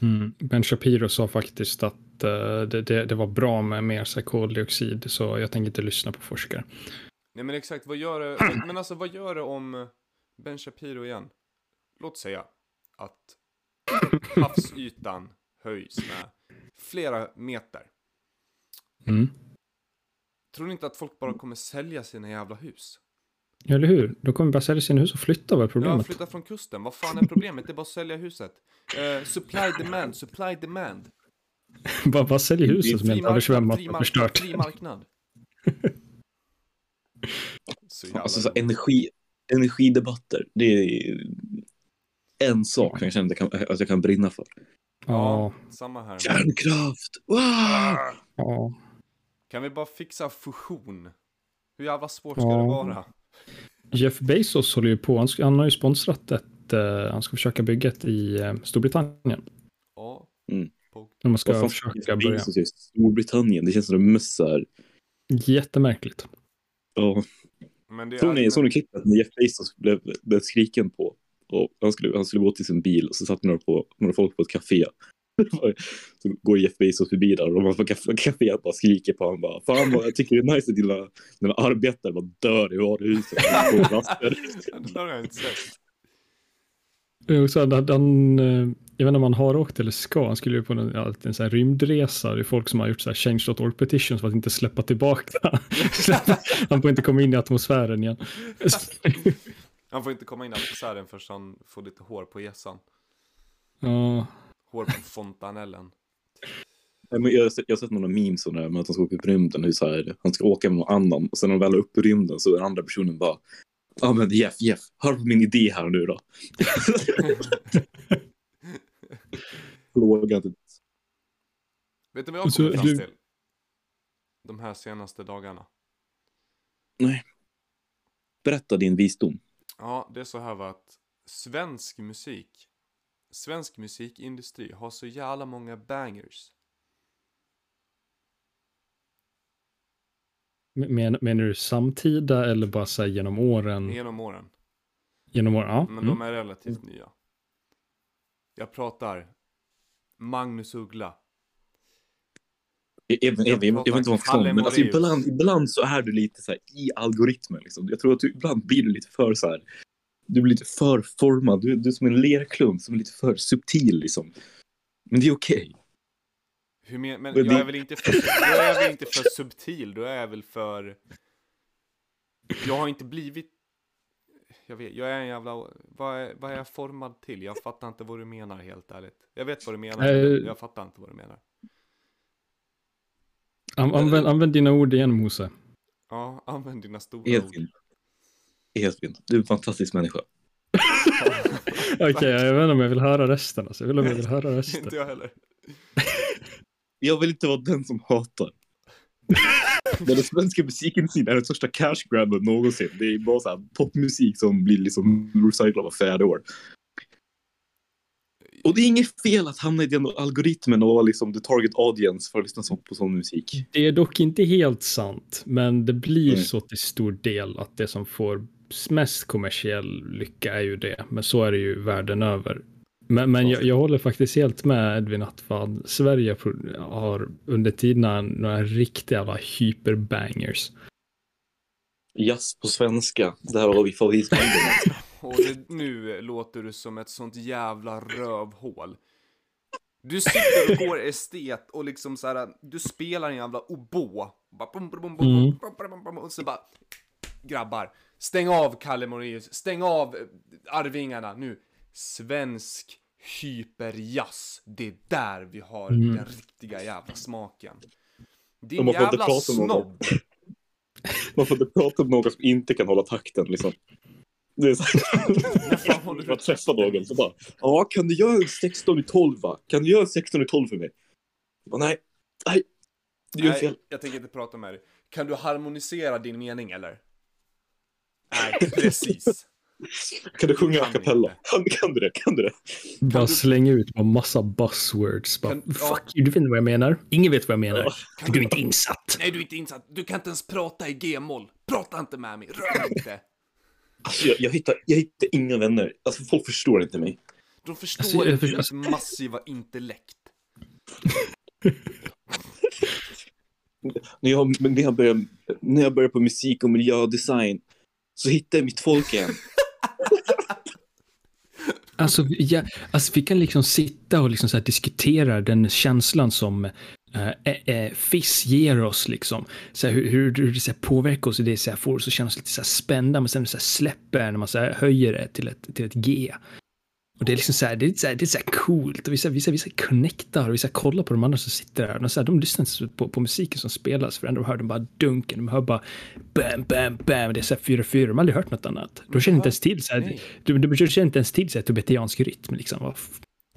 Mm. Ben Shapiro sa faktiskt att eh, det, det, det var bra med mer så koldioxid, så jag tänker inte lyssna på forskare. Nej men exakt, vad gör det, [CLEARS THROAT] men alltså vad gör det om Ben Shapiro igen? Låt säga att havsytan höjs med flera meter. Mm. Tror ni inte att folk bara kommer sälja sina jävla hus? Eller hur? De kommer bara sälja sina hus och flytta, vad är Ja, problemet? flytta från kusten. Vad fan är problemet? Det är bara att sälja huset. Eh, supply demand, supply demand. [LAUGHS] bara, bara sälj huset som helt översvämmat och förstört. fri marknad. [LAUGHS] Så jävla Alltså så energi, energidebatter, det är en sak som jag känner att jag kan, att jag kan brinna för. Ja, samma här. Kärnkraft! Wow! ja. Kan vi bara fixa fusion? Hur jävla svårt ska Ja. det vara? Jeff Bezos håller ju på, han, ska, han har ju sponsrat ett, eh, han ska försöka bygga ett i eh, Storbritannien. Ja. Mm. När man ska försöka börja. det i Storbritannien, det känns som de mössar. Jättemärkligt. Ja. Men det Såg ni, är... såg ni klippet när Jeff Bezos blev, blev skriken på? Och han, skulle, han skulle gå till sin bil och så satt några, på, några folk på ett café. Så går Jeff Bezos förbi där och de på café, caféet bara skriker på honom. Bara, Fan vad jag tycker det är nice att dina, dina arbetare bara dör i varuhuset. [LAUGHS] på raster." Det där har jag inte sett. Han, han, eh, jag vet inte om han har åkt eller ska, han skulle ju på en, en sån här rymdresa, det är folk som har gjort så här change.org petitions för att inte släppa tillbaka. [LAUGHS] han får inte komma in i atmosfären igen. Han får inte komma in i atmosfären förrän han får lite hår på gässan. ja, Hår på fontanellen. Nej, jag, har sett- jag har sett några memes om det här med att han ska åka upp i rymden. Hur så här, han ska åka med någon annan och sen när de väl är uppe i rymden så är den andra personen bara Ja men Jeff, Jeff, hör på min idé här nu då. [LAUGHS] Fråga inte. Vet du vad jag Så kommit fram till? De här senaste dagarna. Berätta din visdom. Ja, det är så här va att svensk musik, svensk musikindustri har så jävla många bangers. Men, menar du samtida eller bara så genom åren? Genom åren. Genom åren, ja. Men Mm. de är relativt nya. Jag pratar Magnus Uggla. Jag, vet inte vad man men alltså, ibland, ibland så är du lite så här i algoritmen. Liksom. Jag tror att du, ibland blir du lite för så här. Du blir lite för formad. Du, du är som en lerklump som är lite för subtil liksom. Men det är okej. Hur men, men jag det- är väl inte för, jag är väl inte för subtil, då är jag väl för... Jag har inte blivit... Jag vet, jag är en jävla... Vad är, vad är jag formad till? Jag fattar inte vad du menar helt ärligt. Jag vet vad du menar, Eh. men jag fattar inte vad du menar. An- Använd, använd dina ord igen, Mose. Ja, använd dina stora Helt ord. Helt fint. Du är en fantastisk människa. [LAUGHS] Okej, jag vet inte om jag vill höra resten. Alltså. Jag vill om jag vill höra resten. inte jag heller. [LAUGHS] Jag vill inte vara den som hatar. [LAUGHS] Men den svenska musikindustrin är den största cash grabben någonsin. Det är bara så här popmusik som blir liksom recyclad var fjärde år. Och det är inget fel att hamna i den algoritmen och vara liksom the target audience för att lyssna på sån musik. Det är dock inte helt sant, men det blir Mm. så till stor del att det som får mest kommersiell lycka är ju det. Men så är det ju världen över. Men, men jag, jag håller faktiskt helt med Edvin att fan, Sverige har under tiderna några riktiga jävla hyperbangers. Jazz på svenska, där har vi favoritbandet. [LAUGHS] Och det, nu låter du som ett sånt jävla rövhål. Du sitter och går estet och liksom så här, du spelar en jävla oboe. Bara Mm. Och så bara, grabbar, stäng av Kalle Moraeus, stäng av eh, Arvingarna nu. Svensk hyperjazz, det är där vi har Mm. den riktiga jävla smaken. Din fått jävla prata snobb. [LAUGHS] Man får inte prata om någon som inte kan hålla takten liksom. Det är så [LAUGHS] här, man träffar någon så bara, ja kan du göra en 16 i 12 va? Kan du göra en 16 i 12 för mig? Bara, nej, nej, du gör Nej, fel. jag tänker inte prata med dig. Kan du harmonisera din mening eller? Nej, [LAUGHS] precis. Kan du sjunga a Kan cappella? Kan, kan du det? Kan du det? Bara du- slänga ut en massa buzzwords. Bara, Kan- ja. Fuck you, du vet inte vad jag menar. Ingen vet vad jag menar. Ja. Du är inte insatt. Nej, du är inte insatt. Du kan inte ens prata i G-moll. Prata inte med mig. Rör inte. Alltså, jag, jag, hittar, jag hittar inga vänner. Alltså folk förstår inte mig. De förstår Alltså, jag inte förstår- ditt massiva intellekt. [LAUGHS] När jag, när jag, började, när jag började på musik och miljödesign så hittar jag mitt folk igen. [LAUGHS] Alltså, ja, alltså vi kan liksom sitta och liksom så här diskutera den känslan som eh, eh, eh FIS ger oss. Liksom. Så här, hur, hur, hur det så påverkar oss och det så här, får oss att känna oss lite så här spända men sen så här släpper när man så höjer det till ett, till ett G. Och det är liksom så här, det är så här, det är så här coolt och vi, så här, vi, så här, vi så connectar och vi så kollar på de andra som sitter där. Och så här, de lyssnar inte så på, på musiken som spelas för ändå hör de bara dunken, de hör bara bam, bam, bam. Det är så här fyra, fyra, de har aldrig hört något annat. De känner inte ens till så här, du, du känner inte ens till så här tibetiansk rytm liksom.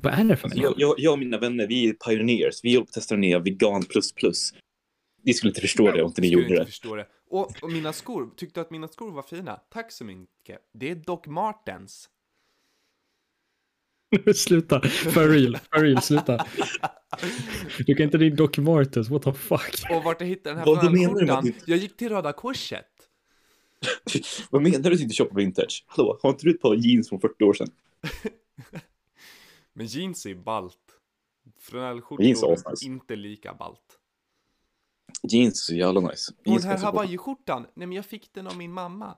Vad, är det för Alltså, människa? jag, jag, jag och mina vänner, vi är pioneers. Vi håller på att testa ner vegan plus plus. Ni skulle inte förstå det om inte ni gjorde inte det. förstå det. Och, och mina skor, tyckte du att mina skor var fina? Tack så mycket. Det är Doc Martens. [LAUGHS] sluta, for real, for real, sluta. Du kan inte din Doc Martens, what the fuck? Och vart jag hittade den här Vad menar du med Jag gick till Röda Korset. [LAUGHS] Vad menar du att inte köpa vintage? Hallå, har inte du ett par jeans från 40 år sedan? [LAUGHS] Men jeans är ju ballt. Är Flanellskjortor asnice. inte lika ballt. Jeans är så jävla nice. Och Jeans den här hawaiiskjortan, nej men jag fick den av min mamma.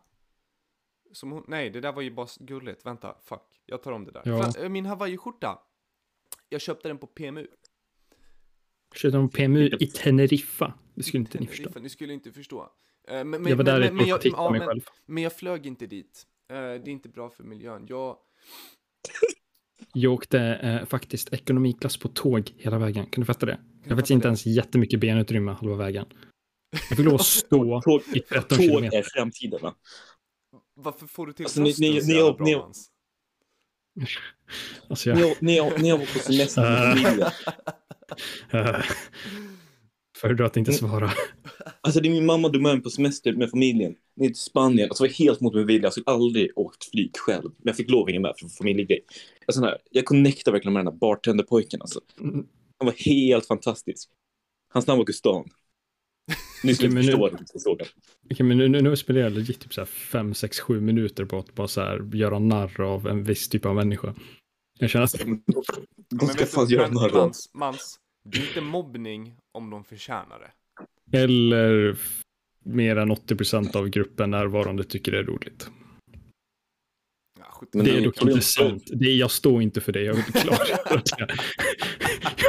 Som hon, nej det där var ju bara gulligt, vänta, fuck. Jag tar om det där. Ja. Fla- äh, Min hawaiiskjorta, jag köpte den på PMU. Köpte de PMU i Teneriffa? Det skulle inte ni Teneriffa, förstå. Ni skulle inte förstå. Eh, Men, men, Jag var där men, men, jag, ja, mig men, själv. men jag flög inte dit. Eh, Det är inte bra för miljön. Jag, Jag åkte eh, faktiskt ekonomiklass på tåg hela vägen. Kan du fatta det? Jag har faktiskt inte det? ens jättemycket benutrymme halva vägen. Jag fick lov att stå [LAUGHS] Tåg, i 13 tåg kilometer. är framtiden va? Varför får du till Alltså, ni- ni- så ni- jävla ni- bra, ni- Mans? [LAUGHS] Alltså jag, jag, när jag, när jag var på semester med [LAUGHS] familjen. [LAUGHS] föredrar att inte svara. Alltså det är min mamma drog med på semester med familjen ner till Spanien. Alltså det var helt mot min vilja. Jag skulle aldrig åkt flyg själv. Men jag fick lov att hänga med för familjegrej. Alltså, här, jag connectade verkligen med den här bartenderpojken. Alltså. Mm. Han var helt fantastisk. Hans namn var Gustav. Skulle Okej, men nu- jag inte. Okej, men nu, nu, nu spenderar jag legit typ så här 5, 6, 7 minuter på att bara så här göra narr av en viss typ av människa. Jag känner att De Men ska fan göra här rad. Mans, Mans, det är inte mobbning om de förtjänar det. eller mer än 80% av gruppen närvarande tycker det är roligt. Men det är är dock inte sant. Det är, jag står inte för det. Jag vill klargöra det.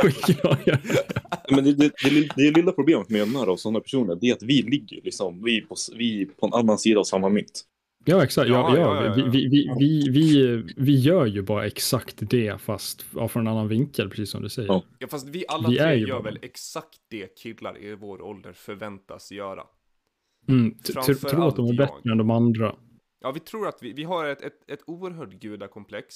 Jag klargöra det. Men det, det, det, det lilla problemet med narr av sådana personer det är att vi ligger liksom, vi på, vi på en annan sida av samma mynt. Ja, exakt. Ja, Ja, ja, ja, ja, Vi, ja. vi, vi, vi, vi, vi gör ju bara exakt det, fast ja, från en annan vinkel, precis som du säger. Ja. Fast vi alla tre ju gör bara- väl exakt det killar i vår ålder förväntas göra. Mm, t- t- Framför tro att de är bättre jag. än de andra. Ja, vi tror att vi, vi har ett, ett, ett oerhört gudakomplex.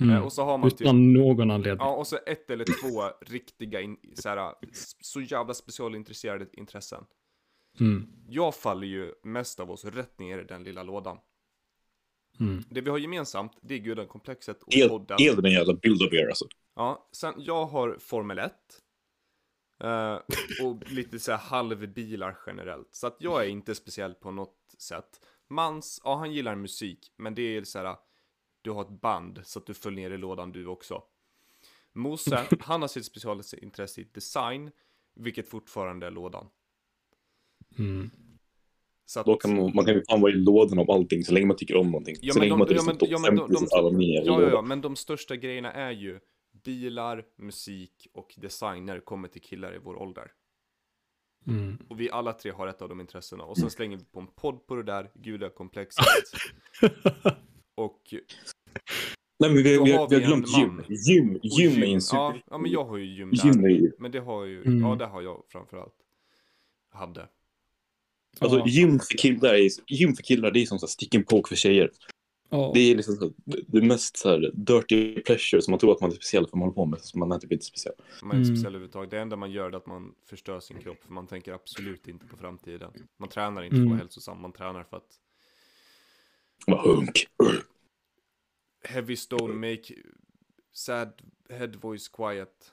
Mm. Eh, och så har man typ, Utan någon anledning. ja, och så ett eller två riktiga, in, så, här, så jävla specialintresserade intressen. Mm. Jag faller ju mest av oss rätt ner i den lilla lådan. Mm. Det vi har gemensamt, det är gudakomplexet och El, podden. el den jävla bild av er alltså. Ja, sen jag har Formel 1. eh, och [LAUGHS] lite så här halvbilar generellt. Så att jag är inte speciell på något sätt. Mans, ja han gillar musik, men det är så här. Du har ett band så att du följer ner i lådan du också. Mose, [LAUGHS] han har sitt specialintresse i design, vilket fortfarande är lådan. Mm. Så att, Då kan man, man kan ju fan vara i lådan av allting så länge man tycker om någonting. Ja, så länge de- man ja, men- ja, men de- 50 de- alla ja, ja, men de största grejerna är ju bilar, musik och design när det kommer till killar i vår ålder. Mm. Och vi alla tre har ett av de intressena. Och sen slänger vi på en podd på det där, gudakomplexet. [LAUGHS] och Nej men vi, vi, har vi vi har glömt gym. Gym, och gym är en super... ja, ja, men jag har ju gym Gym där. är ju... Men det har ju, Mm. ja det har jag framförallt. Hade. Alltså Ja. gym för killar är, gym för killar det är som så här stick and poke för tjejer. Ja. Det är liksom så, det- mest så här dirty pleasure som man tror att man är speciell för man håller på med. Så man är typ inte speciell. Man är inte Mm. speciell överhuvudtaget. Det enda man gör är att man förstör sin kropp. För man tänker absolut inte på framtiden. Man tränar inte för att Mm. vara hälsosam. Man tränar för att Bara hunk. Heavy stone make sad head voice quiet.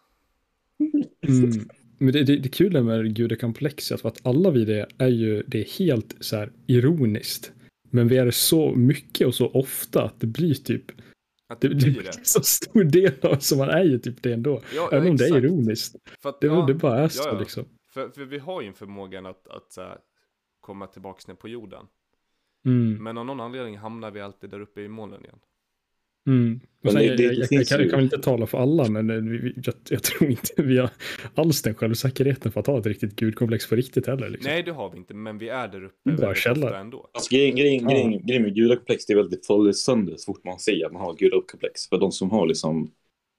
Mm. Men det, det, det kul med gudakomplexet för att alla vi det är ju det är helt så här ironiskt. Men vi är det så mycket och så ofta att det blir typ Att det, det blir det. så stor del av så man är ju typ det ändå. Ja, Även om det är ironiskt. För att, Det, ja, det bara är så ja, ja. liksom. För, för vi har ju en förmågan att, att så här, komma tillbaks ner på jorden. Mm. Men av någon anledning hamnar vi alltid där uppe i molnen igen. Mm. Men sen, det- jag, det- jag, jag, kan, jag kan väl inte tala för alla, men jag, jag tror inte vi har alls den självsäkerheten för att ha ett riktigt gudkomplex på riktigt heller. Liksom. Nej, det har vi inte, men vi är där uppe Bara väldigt ändå. Alltså grejen, grejen, Ja. grejen, grejen med gudakomplex det är väl att det faller sönder så fort man säger att man har gudakomplex. För de som har liksom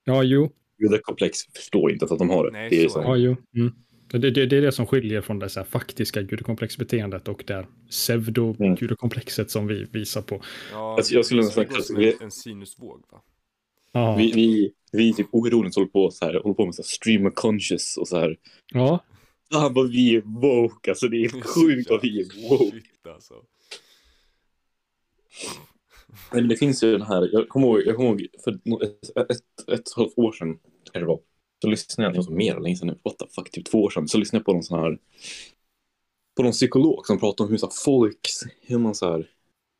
Ja, jo. gudakomplex förstår inte att de har det. Nej, det är så liksom, Ja, jo. Mm. Det, det, det är det som skiljer från det så här faktiska gudakomplexbeteendet och det pseudo-gudakomplexet som vi visar på. Ja, Alltså, jag skulle nästan kalla- en, sinusvåg va? Ja. vi, vi, vi typ oironiskt håller på, så här, håller på med så här streamer conscious och så här. ja. Fan vad vi är woke, alltså det är [LAUGHS] sjukt vad vi är woke. Shit alltså. Men det finns ju den här, jag kommer ihåg, jag kommer ihåg för ett, ett, ett, ett halvt år sedan, kanske det var, så lyssnade jag, det var så mer länge sedan nu, what the fuck, typ två år sedan, så lyssnade jag på någon sån här, på någon psykolog som pratade om hur så här, folks, hur man så här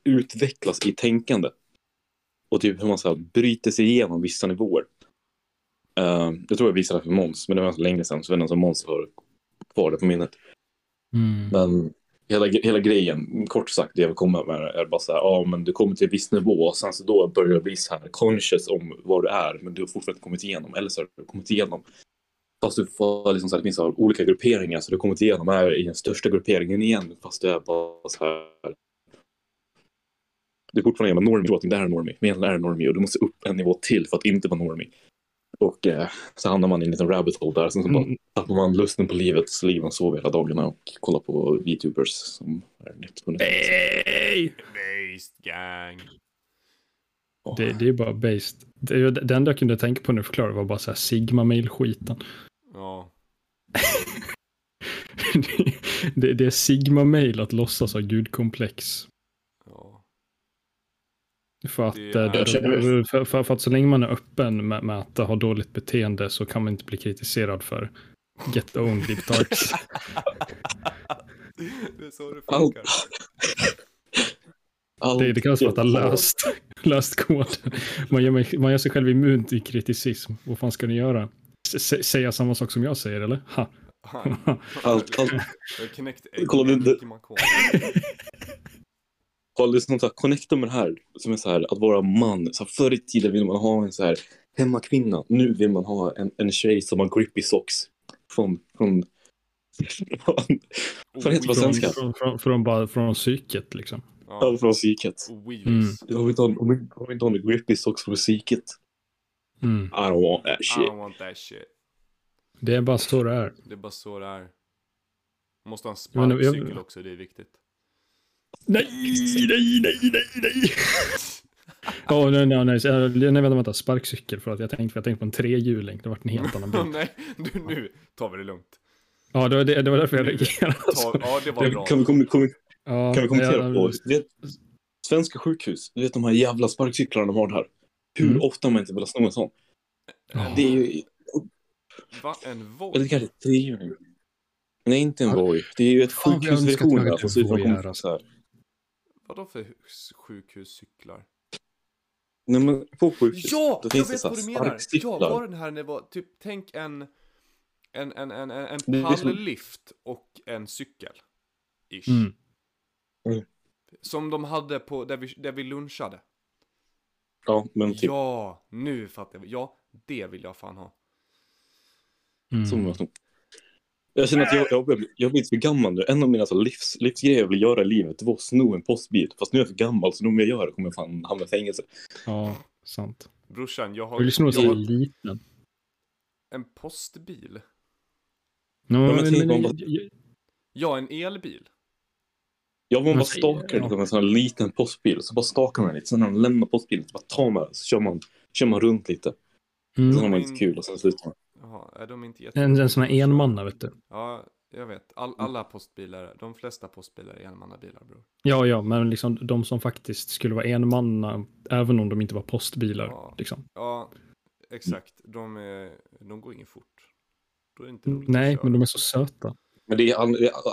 utvecklas i tänkande. Och typ hur man så här bryter sig igenom vissa nivåer. Uh, jag tror jag visade det för Måns, men det var så länge sedan, så jag vet inte om Måns har kvar det på minnet. Mm. Men hela, hela grejen, kort sagt, det jag vill komma med är bara så här, ja men du kommer till en viss nivå och sen så då börjar du bli så här conscious om vad du är, men du har fortfarande kommit igenom, eller så har du kommit igenom. Fast du får liksom så här, det finns så här olika grupperingar, så du har kommit igenom är i den största grupperingen igen, fast du är bara så här. Du är fortfarande en normie, du tror att det inte är normie, men egentligen är normie och du måste upp en nivå till för att inte vara normie. Och eh, så hamnar man i en liten rabbit hole där. Sen så bara Mm. tappar man lusten på livet, så ligger man och sover hela dagarna och kollar på VTubers som är nytt på nytt. Nej! Based gang. Ja. Det, det är bara based. Det, det enda jag kunde tänka på nu förklara var bara så här Sigma-mail-skiten. Ja. det, [LAUGHS] det, det är Sigma-mail att låtsas ha gudkomplex. För att, Det eh, är- det- för, för, för, att så länge man är öppen med, med att ha dåligt beteende så kan man inte bli kritiserad för get owned libtards. [LAUGHS] det är så det funkar. Allt Det, det kallas för att ha jag- löst, [LAUGHS] löst koden. Man gör, mig- man gör sig själv immun till kriticism. Vad fan ska ni göra? S- säga samma sak som jag säger, eller? Ha. Allt, allt. Kolla, Makon. Har liksom så här, connecta med det här som är så här att vara man. Så här, förr i tiden vill man ha en så här hemmakvinna. Nu vill man ha en, en tjej som har grippy socks. Från, från, från, Vad heter det på Från, svenska? från, från, från, bara från psyket liksom. Ja. från psyket. Wheelies. Jag vill inte ha, om jag- om jag inte ha en grippy socks från psyket. Mm. I don't want that I shit. don't want that shit. Det är bara så det är. Det är bara så det är. Man måste ha en sparkcykel också, det är viktigt. Nej, nej, nej, nej, nej. Åh, nej, nej, nej, eh, nej, vänta, vänta, sparkcykel för att jag tänkte, jag tänkte på en trehjuling, det var en helt annan [LAUGHS] bild. nej, du, nu tar vi det lugnt. Ja, det var, det, det var därför jag reagerade. Ta, Alltså. ja, det var bra. Kan vi, kom, kom, Ja, kan vi kommentera jag- på vet, svenska sjukhus? Du vet de här jävla sparkcyklarna de har här. Hur Mm. ofta har man inte velat sno en sån? Ja. Det är ju, Va? En Voi? eller kanske trehjuling. Nej, inte en Voi. Det är ju ett Fan, jag önskar att sjukhusversion där alltså. så här. Vadå för hus- sjukhuscyklar? Nej, men på sjukhus. Ja! Jag vet vad du menar! Ja, var den här när det var, typ, tänk en... En, en, en, en, en Det är som- palllift och en cykel. Ish. Mm. Som de hade på, där vi, där vi lunchade. Ja, men typ. Ja, nu fattar jag. Ja, det vill jag fan ha. Mm. Som jag, känner att jag, jag, börjar bli- jag har blivit för gammal nu. En av mina så livs, livsgrejer jag vill göra i livet det var att sno en postbil. Fast nu är jag för gammal så nu om jag gör det kommer jag fan hamna i fängelse. Ja, sant. Brorsan, jag har, vill sno en jag liten. en postbil. No, men men, tänk men, man- jag- Ja, en elbil. Jag var bara stakar ja. liksom, en sån här liten postbil. Så bara stakar man lite. Sen när de lämnar postbilen så bara tar man den. Så kör man, kör man runt lite. Sen mm. har man lite kul och sen slutar man. Jaha, är de inte jätte... en, en sån här enmanna, vet du. Ja, jag vet. All, alla postbilar, de flesta postbilar är enmannabilar bror. Ja, ja, men liksom de som faktiskt skulle vara enmanna, även om de inte var postbilar. Ja. Liksom. Ja, exakt. De, är, de går inget fort. Då är det inte roligt att Nej, men de är så söta. Men det är,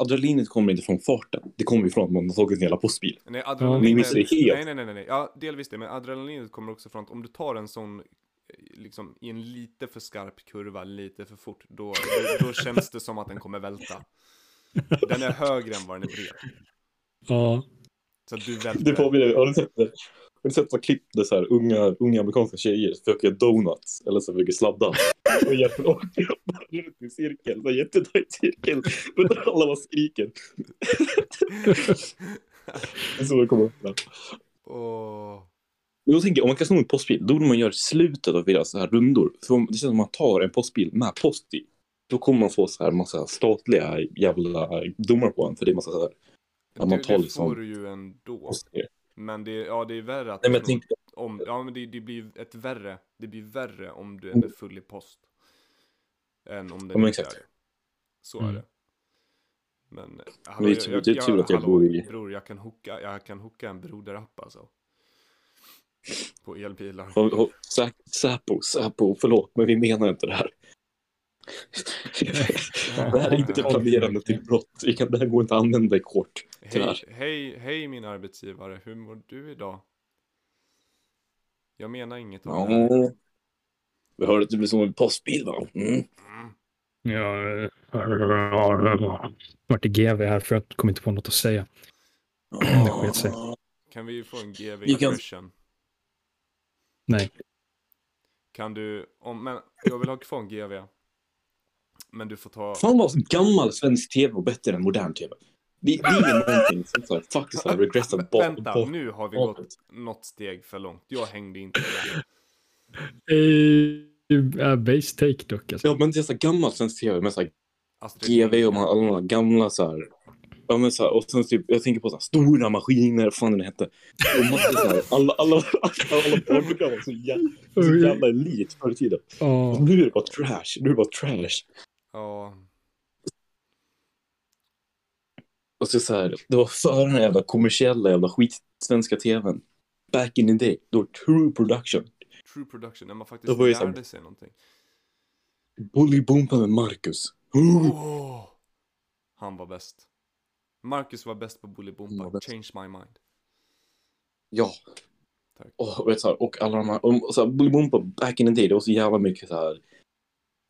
adrenalinet kommer inte från farten. Det kommer ju från att man har tagit en jävla postbil. Nej, Ja. adrenalinet... Ni missar det helt. Nej, nej, nej, nej. Ja, delvis det. Men adrenalinet kommer också från att om du tar en sån, liksom i en lite för skarp kurva, lite för fort, då, då, då känns det som att den kommer välta. Den är högre än vad den är bred. Ja. Så att du Det välter. påminner, har du sett det? Har du sett så klipp där så här, unga, unga amerikanska tjejer försöker göra donuts eller så försöker sladda och hjälper bara runt i cirkel, så jättetajt cirkel, men alla bara skriker. [LAUGHS] Det är så det kommer upp. Åh. Jag tänker, om man kan sno en postbil, då borde man göra slutet av deras så här rundor. För om, det känns som att man tar en postbil med post i. Då kommer man få så här massa statliga jävla domar på en, för det är massa så här Ja, man det, tar det liksom- får du ju ändå. Men det, ja, det är värre att Nej, men tänkte, om, ja men det, det blir ett värre, det blir värre om du är full i post. Än om Ja, den inte exakt. är det. Så Mm. är det. Men, eh, det är tur- det är tur att jag hallå, bor i- Bror, jag kan hooka, jag kan hooka en broderapp alltså. På elbilar. Säpo, Säpo, förlåt, men vi menar inte det här. [LAUGHS] Det här är inte planerande till brott. Vi kan, det här går inte att använda i kort. Hej, hej, hej min arbetsgivare, hur mår du idag? Jag menar inget om Ja. det här. Vi hörde att det blir som en postbil va? Mm. Mm. Ja, vart i GV här för jag kom inte på något att säga. Det sket sig. Kan vi få en GV Vi kan- impression? Nej. Kan du, om, men jag vill ha kvar en GV. Men du får ta... Fan vad gammal svensk tv och bättre än modern tv. Vi, vi är någonting som så här, faktiskt har regressat bak- Vänta, bak- nu har vi gått något steg för långt. Jag hängde inte med. Eh, Det är base take dock. Alltså. Ja, men det är så här gammalt svensk tv med så här Astrid GV och Lindgren. man, alla de här gamla så här. Ja, men så här, och sen typ, jag tänker på så här, stora maskiner, vad fan det hette. Och massa så här, alla, alla, alla, alla barnprogram var så jävla, så jävla elit förr i tiden. Ja. Och nu är det bara trash, nu är det bara trash. Ja, Och så, så här, det var före den jävla kommersiella jävla skit svenska tvn. Back in the day, då var true production. true production, när man faktiskt Då var lärde sig någonting. Bolibompa med Marcus. Oh. Han var bäst. Marcus var bäst på Han Bolibompa. bäst. Change my mind. Ja. Tack. Och, vet, så här, och alla de här, och, så här, Bolibompa back in the day, det var så jävla mycket så här.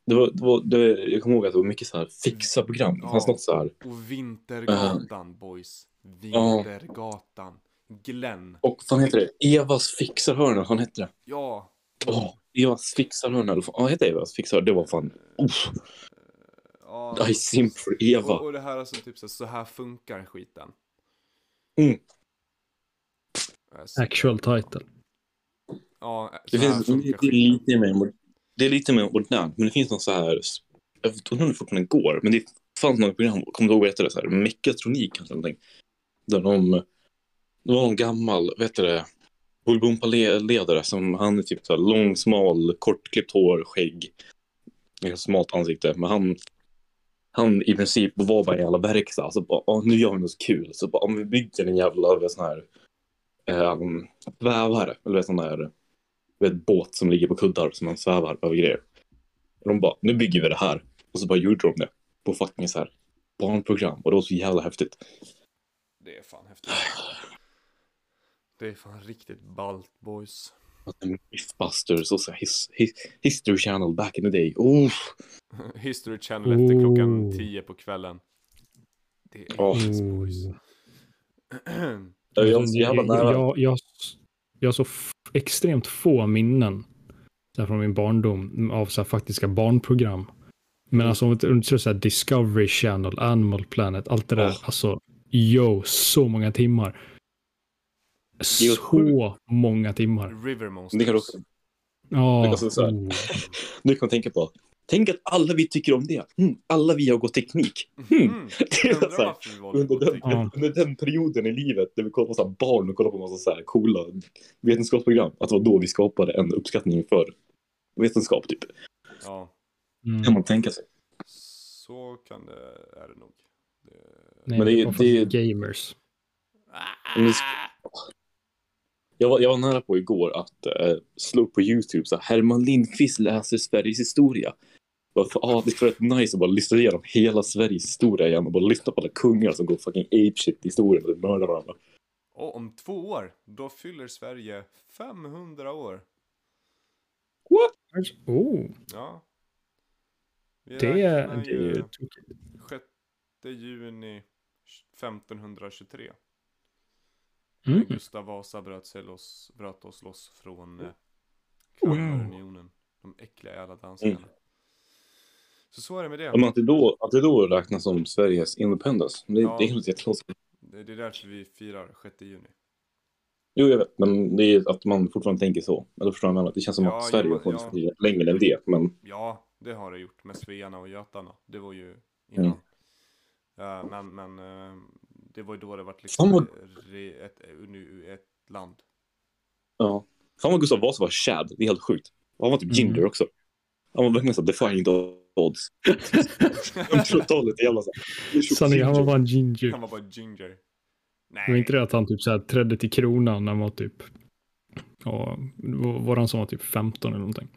Det var, det var, det, jag kommer ihåg att det var mycket så här fixa program. Det fanns Ja. något så här. Och Vintergatan, boys. Ja. Vintergatan. Glenn. Och vad heter det? Evas fixarhörna, vad hette det? Ja. Åh, Evas fixarhörna, eller vad hette Evas fixarhörna? Det var fan, uff, ja. I simp för Och, Eva. och det här är som typ så, så här funkar skiten. Mm. Alltså, Actual title. Ja, Det, finns, det, är lite mer, det är lite mer modernt, men det finns någon så här, jag vet inte om det fortfarande går, men det fanns något program, kommer du ihåg vad heter det, så här, mekatronik kanske någonting. Där de, det var någon gammal, vet du det, Bolibompa-ledare som han är typ så här lång, smal, kortklippt hår, skägg, ganska smalt ansikte, men han han i princip var bara en jävla verkstad. så bara, nu gör vi något kul. Så bara, om vi bygger en jävla sån här um, svävare, eller sån här vet, båt som ligger på kuddar som man svävar över grejer. Och de bara, nu bygger vi det här. Och så bara gjorde de det på fucking så här barnprogram. Och det var så jävla häftigt. Det är fan häftigt. Det är fan riktigt ballt boys. Mythbusters och så his, his, History Channel back in the day. Oh, [LAUGHS] History Channel efter klockan Oh. 10 på kvällen. Det är Åh. nice, boys. [CLEARS THROAT] jag jävla jag, nära. jag, jag, jag har så extremt få minnen så här från min barndom av så här faktiska barnprogram. Men alltså om du tror så här Discovery Channel, Animal Planet, allt det där. Åh. Alltså, yo, så många timmar. Det Så många timmar. River Monsters. Det kan du också, Ja. Det oh. nu kan man tänka på. Tänk att alla vi tycker om det. Mm, alla vi har gått teknik. Mm. [LAUGHS] Det så här, under, den, Ja. under den perioden i livet när vi kollade på så här barn och kollade på massa så här coola vetenskapsprogram. Att det var då vi skapade en uppskattning för vetenskap typ. Ja, Mm. Kan man tänka sig. så kan det, är det nog. Det... Nej, Men det det faktiskt gamers. Men det- Jag var, jag var nära på igår att eh, slå upp på YouTube så här, Herman Lindqvist läser Sveriges historia. Bara för, ah, det skulle vara rätt nice att bara lyssna igenom hela Sveriges historia igen och bara lyssna på alla kungar som går fucking apeshit i historien och mördar varandra. Och om två år, då fyller Sverige 500 år. Oh, Ja. Vi det, är ju ju tokigt. 6 juni 1523. Mm. När Gustav Vasa bröt, sig loss, bröt oss loss från eh, Kalmarunionen. De äckliga jävla danskarna. Mm. Så så är det med det. Att det då, att det då räknas som Sveriges independence, det, Ja. det är helt jättekonstigt. Det det är därför vi firar 6 juni. Jo, jag vet, men det är att man fortfarande tänker så. Eller förstår jag menar? Det känns som Ja, att Sverige har funnits ja. längre än det, men Ja, det har det gjort med svearna och götarna. Det var ju innan. Mm. Ja, men men eh, det var ju då det var Fan liksom vad- re- ett, ett, land. ja. Fan vad Gustav Vasa var Chad, det är helt sjukt. Han var typ Mm. ginger också. Han var verkligen så här defying the odds. [LAUGHS] 1500-talet, jävla så här. Sanningen, han var bara en ginger. Han var bara ginger. Det var Nej. inte det att han typ så här trädde till kronan när han var typ, ja, var var han som var typ 15 eller någonting?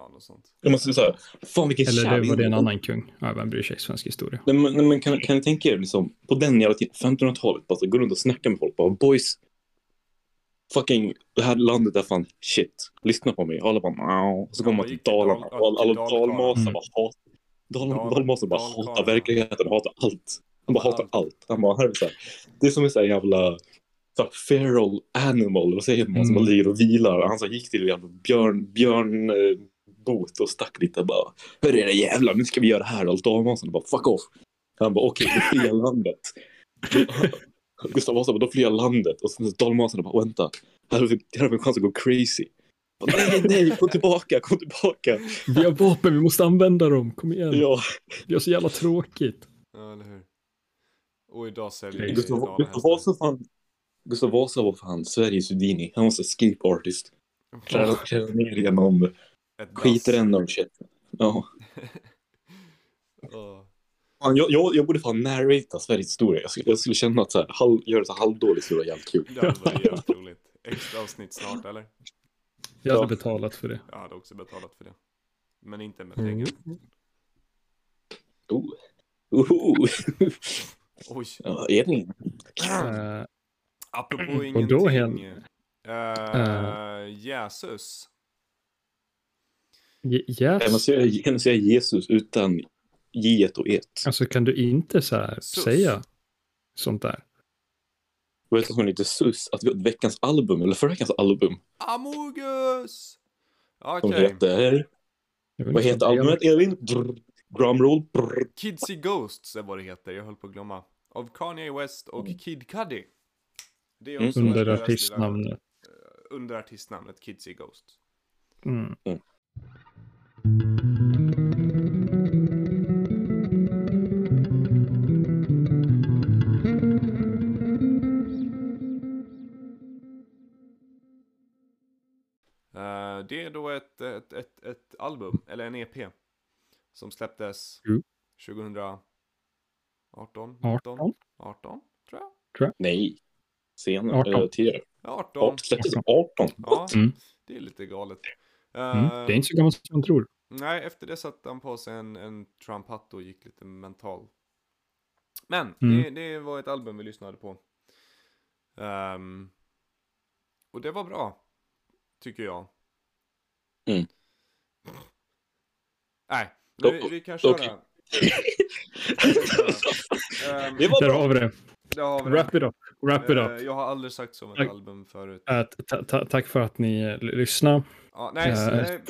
Ja, något sånt. Jag måste säga, fan vilken Eller det var det en annan kung? Ja, vem bryr sig, svensk historia. Nej, men, nej, men kan, kan ni tänka er liksom, på den jävla tiden, 1500-talet, bara så gå runt och snacka med folk, bara boys, fucking, det här landet är fan shit, lyssna på mig, alla bara och så Ja, kommer man till? Dalarna, alla, Dalkarlarna. dalmasar Mm. bara hatar, dal, Dal- dalmasar bara hatar verkligheten, hatar allt. Han bara hatar Allt. Han bara, här är så här, det är som en sån här jävla så här, feral animal, vad säger man, som Mm. man ligger och vilar. Han så gick till en jävla björn, björn eh, bot och stack lite bara. Hörru era jävlar, nu ska vi göra det här. Och dalmasarna bara fuck off. Han bara okej, då flyr jag landet. [LAUGHS] Gustav Vasa bara, då flyr jag landet. Och sen dalmasarna bara vänta, här har vi, här har vi en chans att gå crazy. Nej, nej, kom tillbaka, kom tillbaka. Vi har vapen, vi måste använda dem. Kom igen. Ja, Vi har så jävla tråkigt. Ja, eller hur? Och idag säljer vi Gustav, Gustav. Vasa fan. Gustav Vasa var fan Sveriges Houdini. Han var så escape artist. Träna ner genom Ett dass. skitrännor och shit. Ja. [LAUGHS] Ja. Fan, jag, jag, jag borde fan narrata Sveriges historia. Jag skulle, jag skulle känna att så här, halv, göra så här halvdålig historia jävligt kul. Det hade varit jävligt roligt. Extra avsnitt snart, eller? Jag hade Ja. betalat för det. Jag hade också betalat för det. Men inte med Mm. pengar. Oh. Oho. [LAUGHS] Oj. Ja, Edvin. Eh, Apropå Och ingenting. då hen- Uh, Jesus. Je- Kan man yes. säga, kan man säga Jesus utan J och et? Alltså kan du inte så här Sus. säga sånt där? Vad heter hon inte Sus? Att vi har ett veckans album, eller förra veckans album. Amogus! Okej. heter... Jag Vad inte heter vad det är. albumet? Drr, Drumroll. Kidsy Ghosts är vad det heter, jag höll på att glömma. Av Kanye West och Kid Cudi. Det är Mm. också Under deras lilla- artistnamnet. Under artistnamnet Kidsy Ghosts. Mm. Eh, det är då ett, ett, ett, ett album, eller en EP. Som släpptes Mm. 2018? 18? 18? 18, tror jag. Nej. Senare. 18. Eller tidigare. 18. Art, släpptes 18. Ja, Mm. det är lite galet. Mm. Eh, Det är inte så gammalt som man tror. Nej, efter det satte han på sig en, en Trump-hatt och gick lite mental. Men, Mm. det, det var ett album vi lyssnade på. Ehm, och det var bra, tycker jag. Mm. Nej, men vi, vi kan köra. Okej. Ehm, Det var Där bra. har vi det. där har vi Wrap det. it up. Wrap it Eh, up. Jag har aldrig sagt så om ett album förut. Eh, ta- tack för att ni eh, l- lyssnar. Ja, nej, Eh, nej.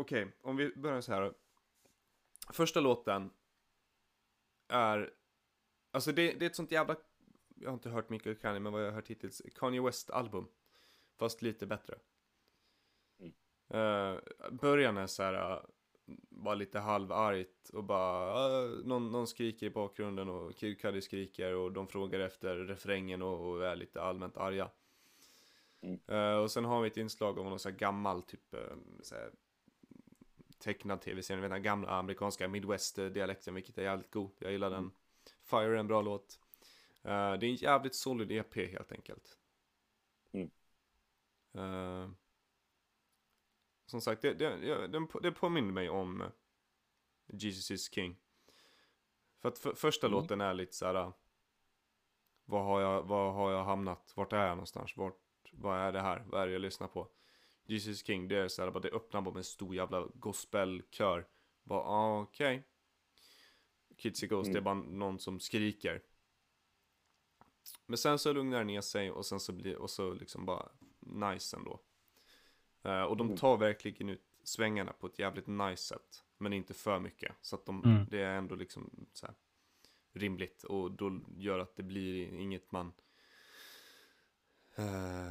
Okej, om vi börjar så här. Första låten är, alltså det, det är ett sånt jävla, jag har inte hört mycket Kanye, men vad jag har hört hittills, Kanye West-album. Fast lite bättre. Uh, början är så här, uh, bara lite halvargt och bara, uh, någon, någon skriker i bakgrunden och Kid Cudi skriker och de frågar efter refrängen och, och är lite allmänt arga. Mm. Och sen har vi ett inslag av någon så här gammal typ så här, tecknad tv-serie, ni vet den gamla amerikanska midwest-dialekten, vilket är jävligt god. Jag gillar den. Fire är en bra låt. Eh, det är en jävligt solid EP helt enkelt. Mm. Eh, som sagt, det, det, den, det påminner mig om Jesus is King. För att för, första Mm. låten är lite så här. uh, Vad har, jag, vad har jag hamnat? Vart är jag någonstans? Vart, vad är det här? Vad är det jag lyssnar på? Jesus King, det är så här, bara det öppnar bara med en stor jävla gospelkör. Bara, ah, okej. Kids Ghost, Mm. det är bara någon som skriker. Men sen så lugnar det ner sig och sen så blir, och så liksom bara nice ändå. Eh, och de Mm. tar verkligen ut svängarna på ett jävligt nice sätt. Men inte för mycket. Så att de, Mm. det är ändå liksom så här rimligt. Och då gör att det blir inget man eh,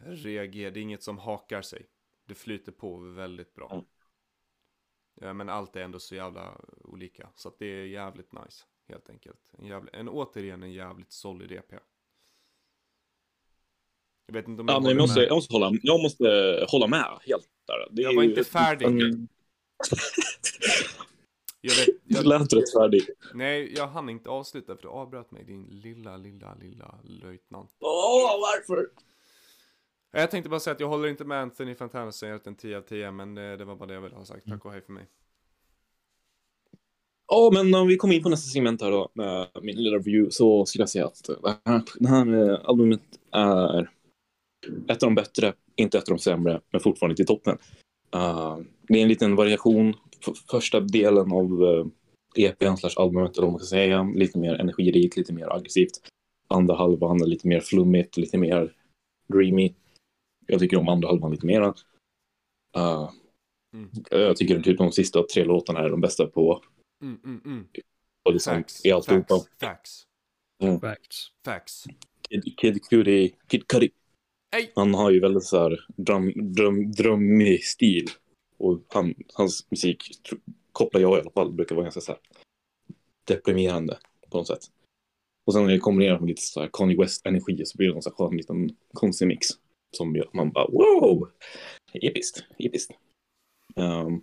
reagerar. Det är inget som hakar sig. Det flyter på väldigt bra. Mm. Ja, men allt är ändå så jävla olika. Så det är jävligt nice. Helt enkelt. En, jävligt, en återigen en jävligt solid EP. Jag vet inte om Ja, jag men jag, måste, med. jag, måste hålla, jag måste hålla med helt där. Det Jag var ju- inte färdig. Mm. [LAUGHS] Jag vet, [LAUGHS] Du jag, lät rätt färdig. nej, jag hann inte avsluta för du avbröt mig, din lilla, lilla, lilla löjtnant. Åh, varför? Jag tänkte bara säga att jag håller inte med Anthony Fantana säger att en 10 av 10, men det, det var bara det jag ville ha sagt. Tack och hej för mig. Ja, men om vi kommer in på nästa segment här då, med min lilla review, så skulle jag säga att det här, det här eh, albumet är ett av de bättre, inte ett av de sämre, men fortfarande till toppen. Uh, det är en liten variation. F- första delen av uh, EPn slash albumet, eller vad man ska säga, lite mer energirikt, lite mer aggressivt. Andra halvan är lite mer flummigt, lite mer dreamy. Jag tycker om andra halvan lite mera. Uh, Mm. Jag tycker typ de sista tre låtarna är de bästa på Mm, mm, mm. och liksom Facts, i alltihopa. facts, facts, Facts. facts. Kid, Kid Cudi, Kid Cudi. Ej! Han har ju väldigt så här dröm, dröm, drömmig stil. Och han, hans musik, tr- kopplar jag i alla fall, brukar vara ganska så här deprimerande på något sätt. Och sen när det kombinerat med lite så här Kanye West-energi så blir det en så här skön liten konstig mix. Som gör att man bara wow! Episkt, episkt. Ehm,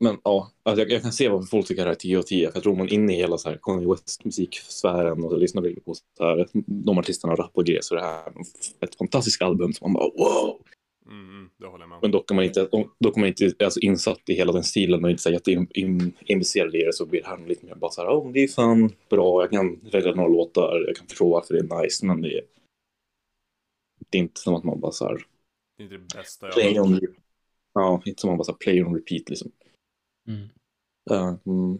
men ja, alltså jag, jag kan se varför folk tycker det här är 10 av 10. För jag tror man är inne i hela så här Kanye West-musiksfären och lyssnar mycket på så här, de artisterna rap och grejer så det här är ett fantastiskt album som man bara wow! Mm, det håller jag med. Men dock är man inte, dock är man inte alltså, insatt i hela den stilen och inte så jätteinvesterad i det så blir det här lite mer bara så här, oh, det är fan bra, jag kan välja några låtar, jag kan förstå varför det är nice, men det är, det är inte som att man bara så här, Det är inte det bästa jag play on, ja, inte som att man bara så här, play on repeat liksom. Mm. Mm,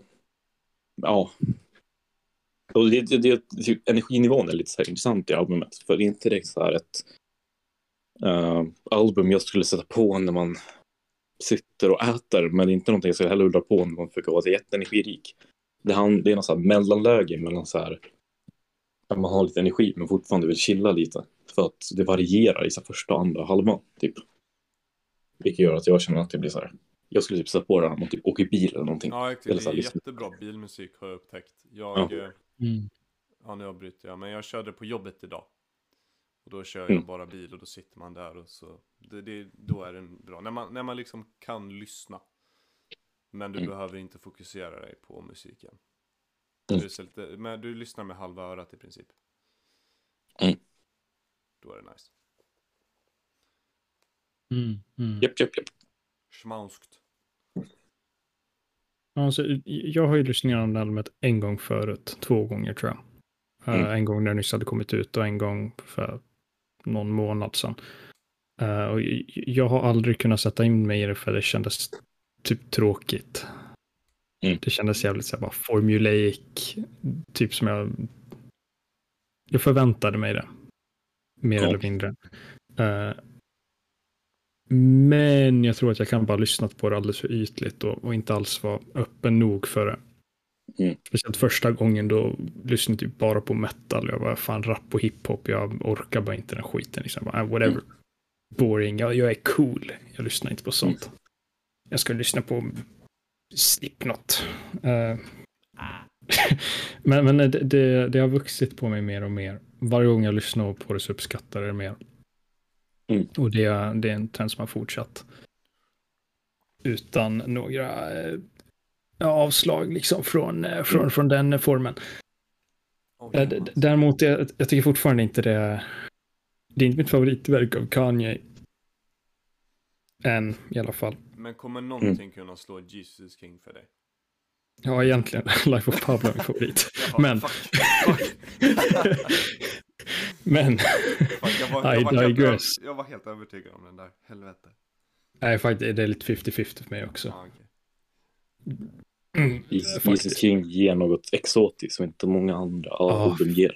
ja. Och det, det, det, typ, energinivån är lite så här intressant i albumet, för det är inte direkt så här ett uh, album jag skulle sätta på när man sitter och äter, men det är inte någonting jag skulle heller dra på när man försöker vara jätteenergirik. Det, han, det är något så här mellanläge mellan så här, att man har lite energi men fortfarande vill chilla lite. För att det varierar i så här första och andra halvan, typ. Vilket gör att jag känner att det blir så här, jag skulle typ sätta på det när man typ åker bil eller någonting. Ja, exakt. Eller det så är här, liksom. jättebra bilmusik har jag upptäckt. Jag, Ja. eh, Mm. ja nu avbryter jag, men jag körde på jobbet idag. Och då kör jag Mm. bara bil och då sitter man där och så, det, det, då är den bra. När man, när man liksom kan lyssna. Men du Mm. behöver inte fokusera dig på musiken. Mm. Du, men du lyssnar med halva örat i princip. Mm. Då är det nice. Mm. Mm. Japp, japp, japp. Schmauskt. Alltså, jag har ju lyssnat igenom det albumet en gång förut, två gånger tror jag. Eh, Mm. en gång när det nyss hade kommit ut och en gång för någon månad sedan. Eh, och jag har aldrig kunnat sätta in mig i det för det kändes typ tråkigt. Mm. Det kändes jävligt så här, bara formulaic, typ som jag... Jag förväntade mig det. Mer Ja. eller mindre. Eh, men jag tror att jag kan bara lyssnat på det alldeles för ytligt och, och inte alls vara öppen nog för det. Mm. Speciellt första gången då lyssnade jag typ bara på metal. Jag var fan rap och hiphop. Jag orkar bara inte den skiten. Liksom. Bara, ah, whatever. Boring. Jag, jag är cool. Jag lyssnar inte på sånt. Jag ska lyssna på Slipknot. Eh, [LAUGHS] men men det, det, det har vuxit på mig mer och mer. Varje gång jag lyssnar på det så uppskattar jag det mer. Mm. Och det, är- det är en trend som har fortsatt. Utan några eh, avslag liksom från, eh, från, från den formen. Oh, d- Däremot, jag, jag tycker fortfarande inte det är... Det är inte mitt favoritverk av Kanye. Än i alla fall. Men kommer någonting kunna slå Jesus King för dig? Ja, egentligen. [LAUGHS] Life of Pablo är min favorit. [LAUGHS] Jaha, Men- Fuck, fuck. [LAUGHS] Men, fuck jag, var, I jag, var helt, digress. jag var helt övertygad om den där. Helvete. nej, faktiskt, det är lite 50-50 för mig också. Ah, okej. Mm, Jesus faktiskt. King ger något exotiskt som inte många andra Ja. album ger.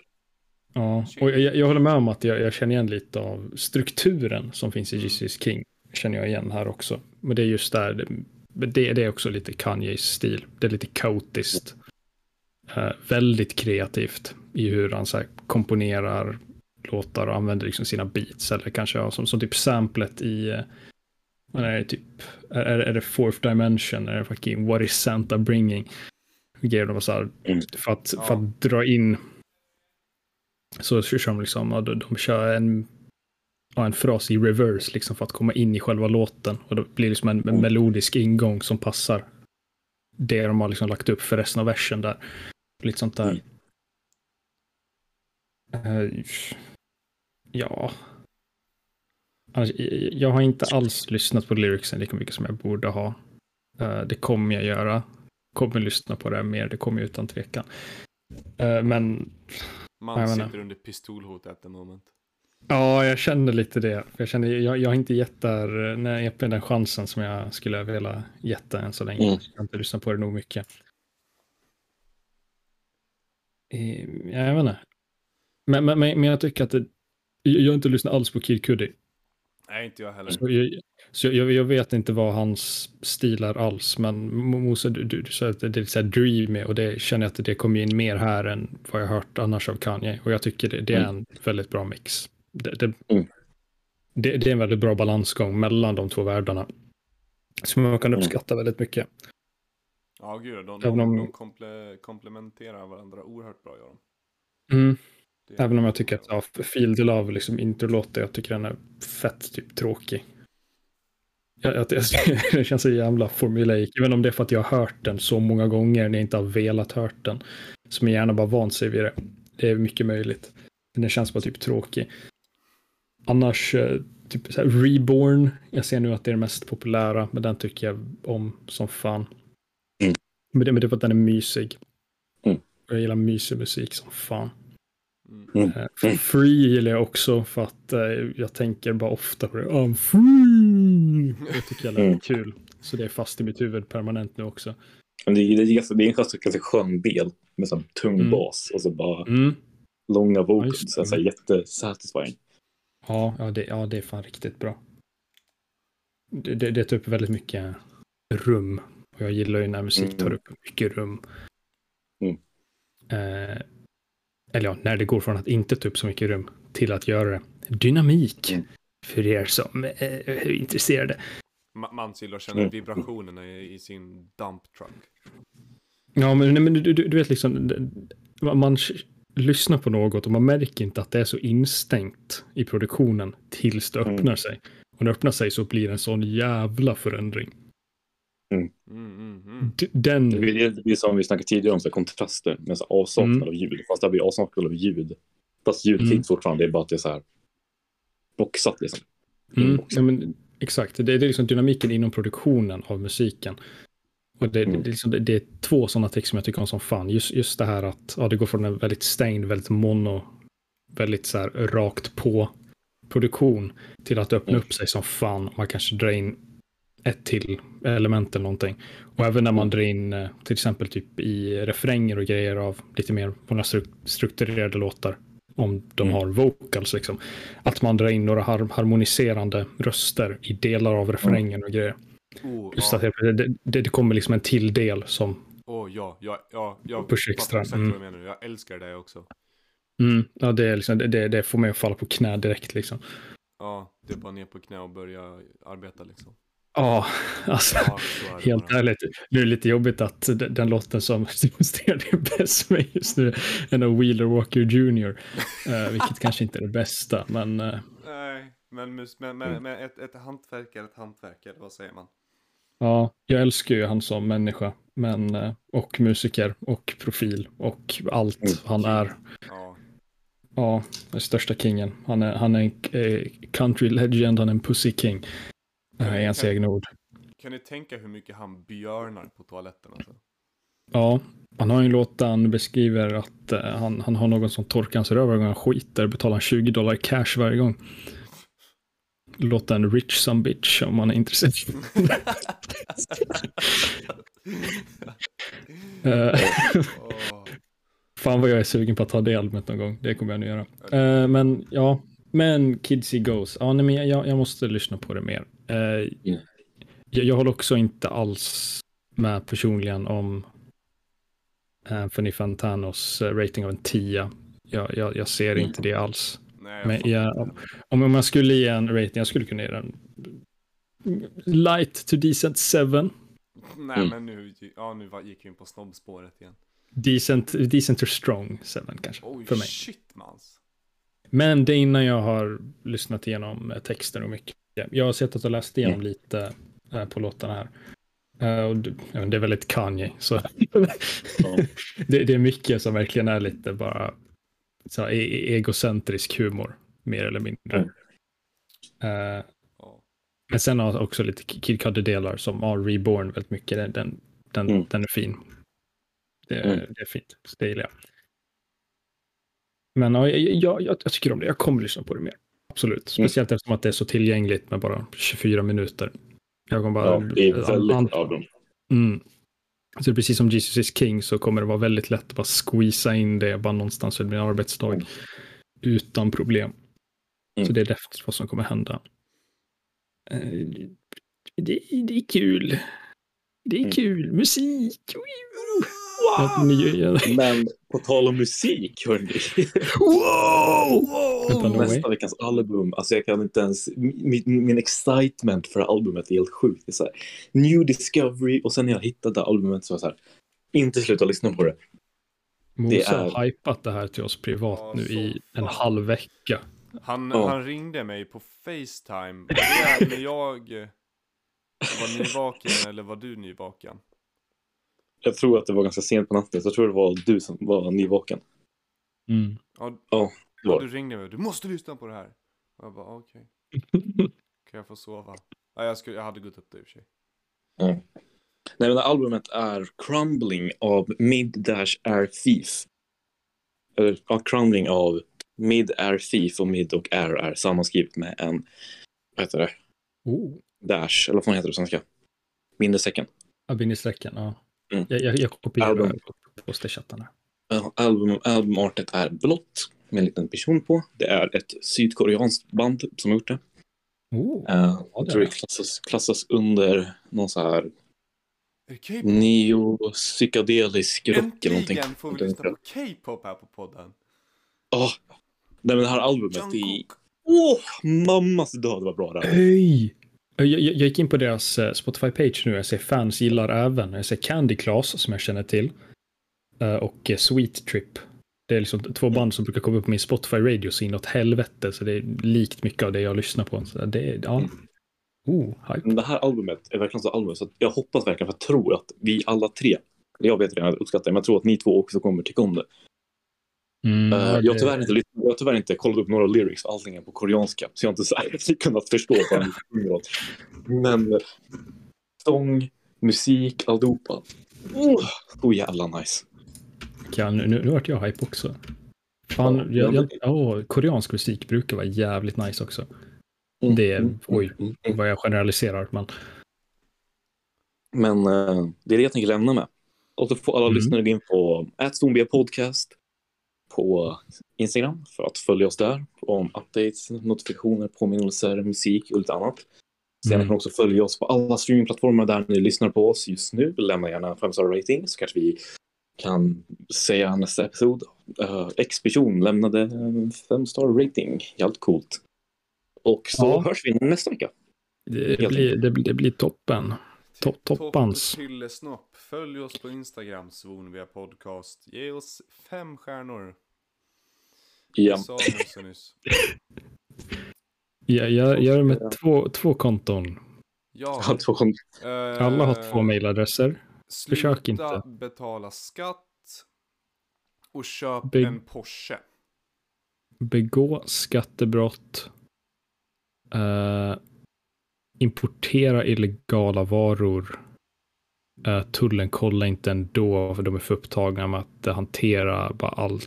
Ja, och jag, jag håller med om att jag, jag känner igen lite av strukturen som finns i Jesus King. Känner jag igen här också. Men det är just där, det, det, det är också lite Kanyes stil. Det är lite kaotiskt. Eh, väldigt kreativt i hur han så här, komponerar låtar och använder liksom sina beats. Eller kanske ja, som, som typ samplet i, eh, vad är det typ, är, är det fourth dimension? Är det fucking what is Santa bringing? Grejer de så här, Mm. för, att, för att dra in så kör de liksom, de kör en, ja, en fras i reverse liksom för att komma in i själva låten. Och det blir liksom en, en Mm. melodisk ingång som passar det de har liksom lagt upp för resten av versen där. Lite sånt där. Eh, ja. Annars, jag- har inte alls lyssnat på lyricsen lika mycket som jag borde ha. Eh, det kommer jag göra. Kommer lyssna på det mer, det kommer jag utan tvekan. Eh, men Man sitter under pistolhot at the moment. Ja, jag känner lite det. Jag, känner, jag, jag har inte gett där, när EPn den chansen som jag skulle vilja gett än så länge. Mm. Jag har inte lyssnat på det nog mycket. Eh, Jag vet inte. Men, men, men jag tycker att det, jag har inte lyssnat alls på Kid Cudi. Nej, inte jag heller. Så, jag, så jag, jag vet inte vad hans stil är alls. Men Mo- Mose, du, du, du sa att det är lite så här dreamy och det känner jag att det kommer in mer här än vad jag hört annars av Kanye. Och jag tycker det, det är en väldigt bra mix. Det, det, Mm. det, det är en väldigt bra balansgång mellan de två världarna. Som man kan Mm. uppskatta väldigt mycket. Ja, gud, de, Även de, om- de komple, komplementerar varandra oerhört bra, gör de. Mm. Även om jag tycker att ja, Field Love, liksom introlåten, jag tycker den är fett typ tråkig. Jag, jag, [LAUGHS] det känns så jävla formulaic. Även om det är för att jag har hört den så många gånger när jag inte har velat hört den. Som jag gärna bara vant sig vid det. Det är mycket möjligt. Men den känns bara typ tråkig. Annars, eh, typ så Reborn. Jag ser nu att det är det mest populära, men den tycker jag om som fan. Mm. Men, det, men det är för att den är mysig. Mm. Jag gillar mysig musik som fan. Mm. Eh, Free gillar jag också för att eh, jag tänker bara ofta på det. I'm free! Det tycker jag är Mm. kul. Så det är fast i mitt huvud permanent nu också. Men det, är- det, ganska- det är en ganska, ganska skön del med sån tung Mm. bas och så bara Mm. långa Ja, vocals. det. så här, jättesatisfying. Ja, ja, det, ja, det är fan riktigt bra. Det, det, det tar upp väldigt mycket rum. Och jag gillar ju när musik tar Mm. upp mycket rum. Mm. Eh, eller ja, när det går från att inte ta upp så mycket rum till att göra det. Dynamik. Mm. För er som eh, är intresserade. Ma- Mans gillar att känna vibrationerna i, i sin dump truck. Ja, men, nej, men du, du, du vet liksom, man, man lyssnar på något och man märker inte att det är så instängt i produktionen tills det Mm. öppnar sig. Och när det öppnar sig så blir det en sån jävla förändring. Mm, mm, mm. Den, Det är, det är som vi snackade tidigare om, så här, kontraster med så här, avsaknad Mm. av ljud. Fast det blir avsaknad av ljud. Fast ljudet Mm. finns fortfarande, det är bara att det är så här boxat liksom. mm, ja, men, exakt, det, det är liksom dynamiken inom produktionen av musiken. Och det, Mm. det, är liksom, det, det är två sådana texter som jag tycker om som fan. Just, just det här att ja, det går från en väldigt stängd, väldigt mono, väldigt så här rakt på produktion till att öppna Mm. upp sig som fan. Man kanske drar in ett till element eller någonting. Och även när man drar in eh, till exempel typ i refränger och grejer av lite mer stru- strukturerade låtar. Om de Mm. har vocals liksom. Att man drar in några har harmoniserande röster i delar av refrängen och grejer. Oh, Just ja. att det, det, det kommer liksom en till del som, Åh, ja, ja, ja, jag Push fattar extra, exakt mm. vad du menar. Jag älskar det också. mm, ja det är liksom, det, det, får mig att falla på knä direkt liksom. Ja, det är bara ner på knä och börja arbeta liksom. Ja, alltså. Ja, är Helt bara. ärligt, nu är det lite jobbigt att den, låten som [LAUGHS] demonstrerar det bäst för mig just nu är av Wheeler Walker Jr. eh, vilket kanske inte är det bästa, men eh, Nej, men, men, men, men ett, ett hantverk är ett hantverk, vad säger man? Ja, jag älskar ju han som människa, men eh, och musiker och profil och allt Mm. han är. Ja, Ja, den största kingen. Han är, han är en eh, country legend, han är en pussy king. Uh, I hans Kan- egna ord. kan ni tänka hur mycket han björnar på toaletten alltså? Ja, han har en låt där han beskriver att eh, han, han har någon som torkar hans röv varje gång han skiter, betalar 20 dollar cash varje gång. Låten Rich Some Bitch om man är intresserad. [LAUGHS] Åh. fan vad jag är sugen på att ta det albumet någon gång. Det kommer jag nu göra. Eh, men ja, men Kidsy Goes. Ja, nej, men jag, jag måste lyssna på det mer. Eh, jag, jag håller också inte alls med personligen om Anthony Fantanos rating av en 10. Jag, jag, jag ser Mm. inte det alls. Nej, jag Men jag, om, om jag skulle ge en rating, jag skulle kunna ge den light to decent 7. Nej, Mm. men nu, ja, nu gick vi in på snobbspåret igen. Decent, decent to strong 7 kanske, Oj, för mig. shit mans. Men det är innan jag har lyssnat igenom eh, texten och mycket. Jag har sett att och läst igenom Mm. lite eh, på låtarna här. Eh, och det, det är väldigt Kanye, så [LAUGHS] det, det är mycket som verkligen är lite bara så här, e- e- egocentrisk humor, mer eller mindre. Mm. Ja. men sen har jag också lite Kid Cudi-delar som har Reborn väldigt mycket. Den, den, den, Mm. den är fin. Det, Mm. det är fint, så det gillar jag. Men ja, jag, jag, jag, jag tycker om det, jag kommer lyssna på det mer. Absolut, Mm. speciellt eftersom att det är så tillgängligt med bara 24 minuter. Jag kommer bara... ja, det är väldigt an- av dem. Mm. Så precis som Jesus is King så kommer det vara väldigt lätt att bara squeeza in det bara någonstans under en arbetsdag. Mm. Utan problem. Mm. Så det är definitivt vad som kommer hända. Eh, Det, det är kul. Det är Mm. kul. Musik. Ja. Men på tal om musik, hörni. Wow! Way. Nästa veckans album, alltså jag kan inte ens, min, min excitement för albumet är helt sjukt. Det är så här, New Discovery och sen när jag hittade albumet så var jag så här, inte sluta lyssna på det. Mose Det är- har hypat det här till oss privat Ja, nu i en fan. halv vecka. Han, Ja. han ringde mig på Facetime. När jag var nyvaken eller var du nyvaken? Jag tror att det var ganska sent på natten, så jag tror det var du som var nyvaken. Mm. Ja, Ja, var du ringde mig. Du måste lyssna på det här. Och jag bara, okej. [LAUGHS] Kan jag få sova? Ja, jag, skulle, jag hade gått upp det i och för sig. Nej, men det albumet är Crumbling av Mid Dash Air Thief. Eller, ja, Crumbling av Mid Air Thief och Mid och Air är sammanskrivet med en, vad heter det, Oh. Dash, eller vad fan heter det på svenska? Minderstecken. Abinisträcken, ja. Mm. Jag, jag, jag kopierar Album. här. Ja, Album, albumartet är blått med en liten person på. Det är ett sydkoreanskt band som har gjort det. Oh. Uh, det jag är tror det klassas, klassas under någon så här Är neo-psykedelisk rock eller någonting. Äntligen får vi lyssna på K-pop här på podden. Åh, nej, men det här albumet är... Jungkook. Åh, mammas död vad bra det är. Hej! Jag, jag, jag gick in på deras eh, Spotify-page nu. Jag ser fans gillar även. Jag ser Candy Class som jag känner till. Eh, Och eh, Sweet Trip. Det är liksom två band som brukar komma upp på min Spotify radio så inåt helvete. Så det är likt mycket av det jag lyssnar på. Så det är, ja. Oh, hype. Men det här albumet är verkligen så album så jag hoppas verkligen, för jag tror att vi alla tre, jag vet redan att jag uppskattar det, men jag tror att ni två också kommer tycka om det. Mm, ja, jag, har tyvärr inte, jag har tyvärr inte kollat upp några lyrics, allting är på koreanska, så jag har inte här, [LAUGHS] kunnat förstå vad [LAUGHS] sjunger. Men sång, musik, alltihopa. Oh, så jävla nice. Ja, nu, nu, nu vart jag hype också. Fan, Ja, jag, jag, åh, koreansk musik brukar vara jävligt nice också. Mm, Det är- mm, oj. mm, mm. Vad jag generaliserar, men Men eh, det är det jag tänker lämna med. Och så får alla Mm. lyssnare gå in på Zombiga Podcast på Instagram för att följa oss där om updates, notifikationer, påminnelser, musik och lite annat. Sen Mm. kan också följa oss på alla streamingplattformar där ni lyssnar på oss just nu. Lämna gärna en 5 star rating så kanske vi kan säga nästa episod. Uh, X-person lämnade en 5 star rating. Helt coolt. Och så Ja. hörs vi nästa vecka. det, blir, det, blir- det blir toppen. To- toppans. Topp Pyllesnopp. Följ oss på Instagram, Svonvia podcast. Ge oss fem stjärnor. Ja. Nyss. Jag, jag gör det med två, två konton. Ja. Eh, Alla har två mejladresser. Försök inte. betala skatt. Och köp Bygg- en Porsche. Begå skattebrott. Eh, importera illegala varor. Eh, tullen kollar inte ändå för de är för upptagna med att hantera bara all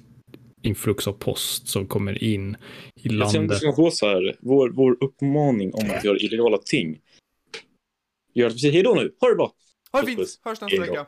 influx av post som kommer in i Jag landet. att vi ska få så här, vår, vår uppmaning om att göra illegala ting. Gör att vi säger hej då nu. Ha det bra! Ha det fint! Hörs nästa Hej då. vecka!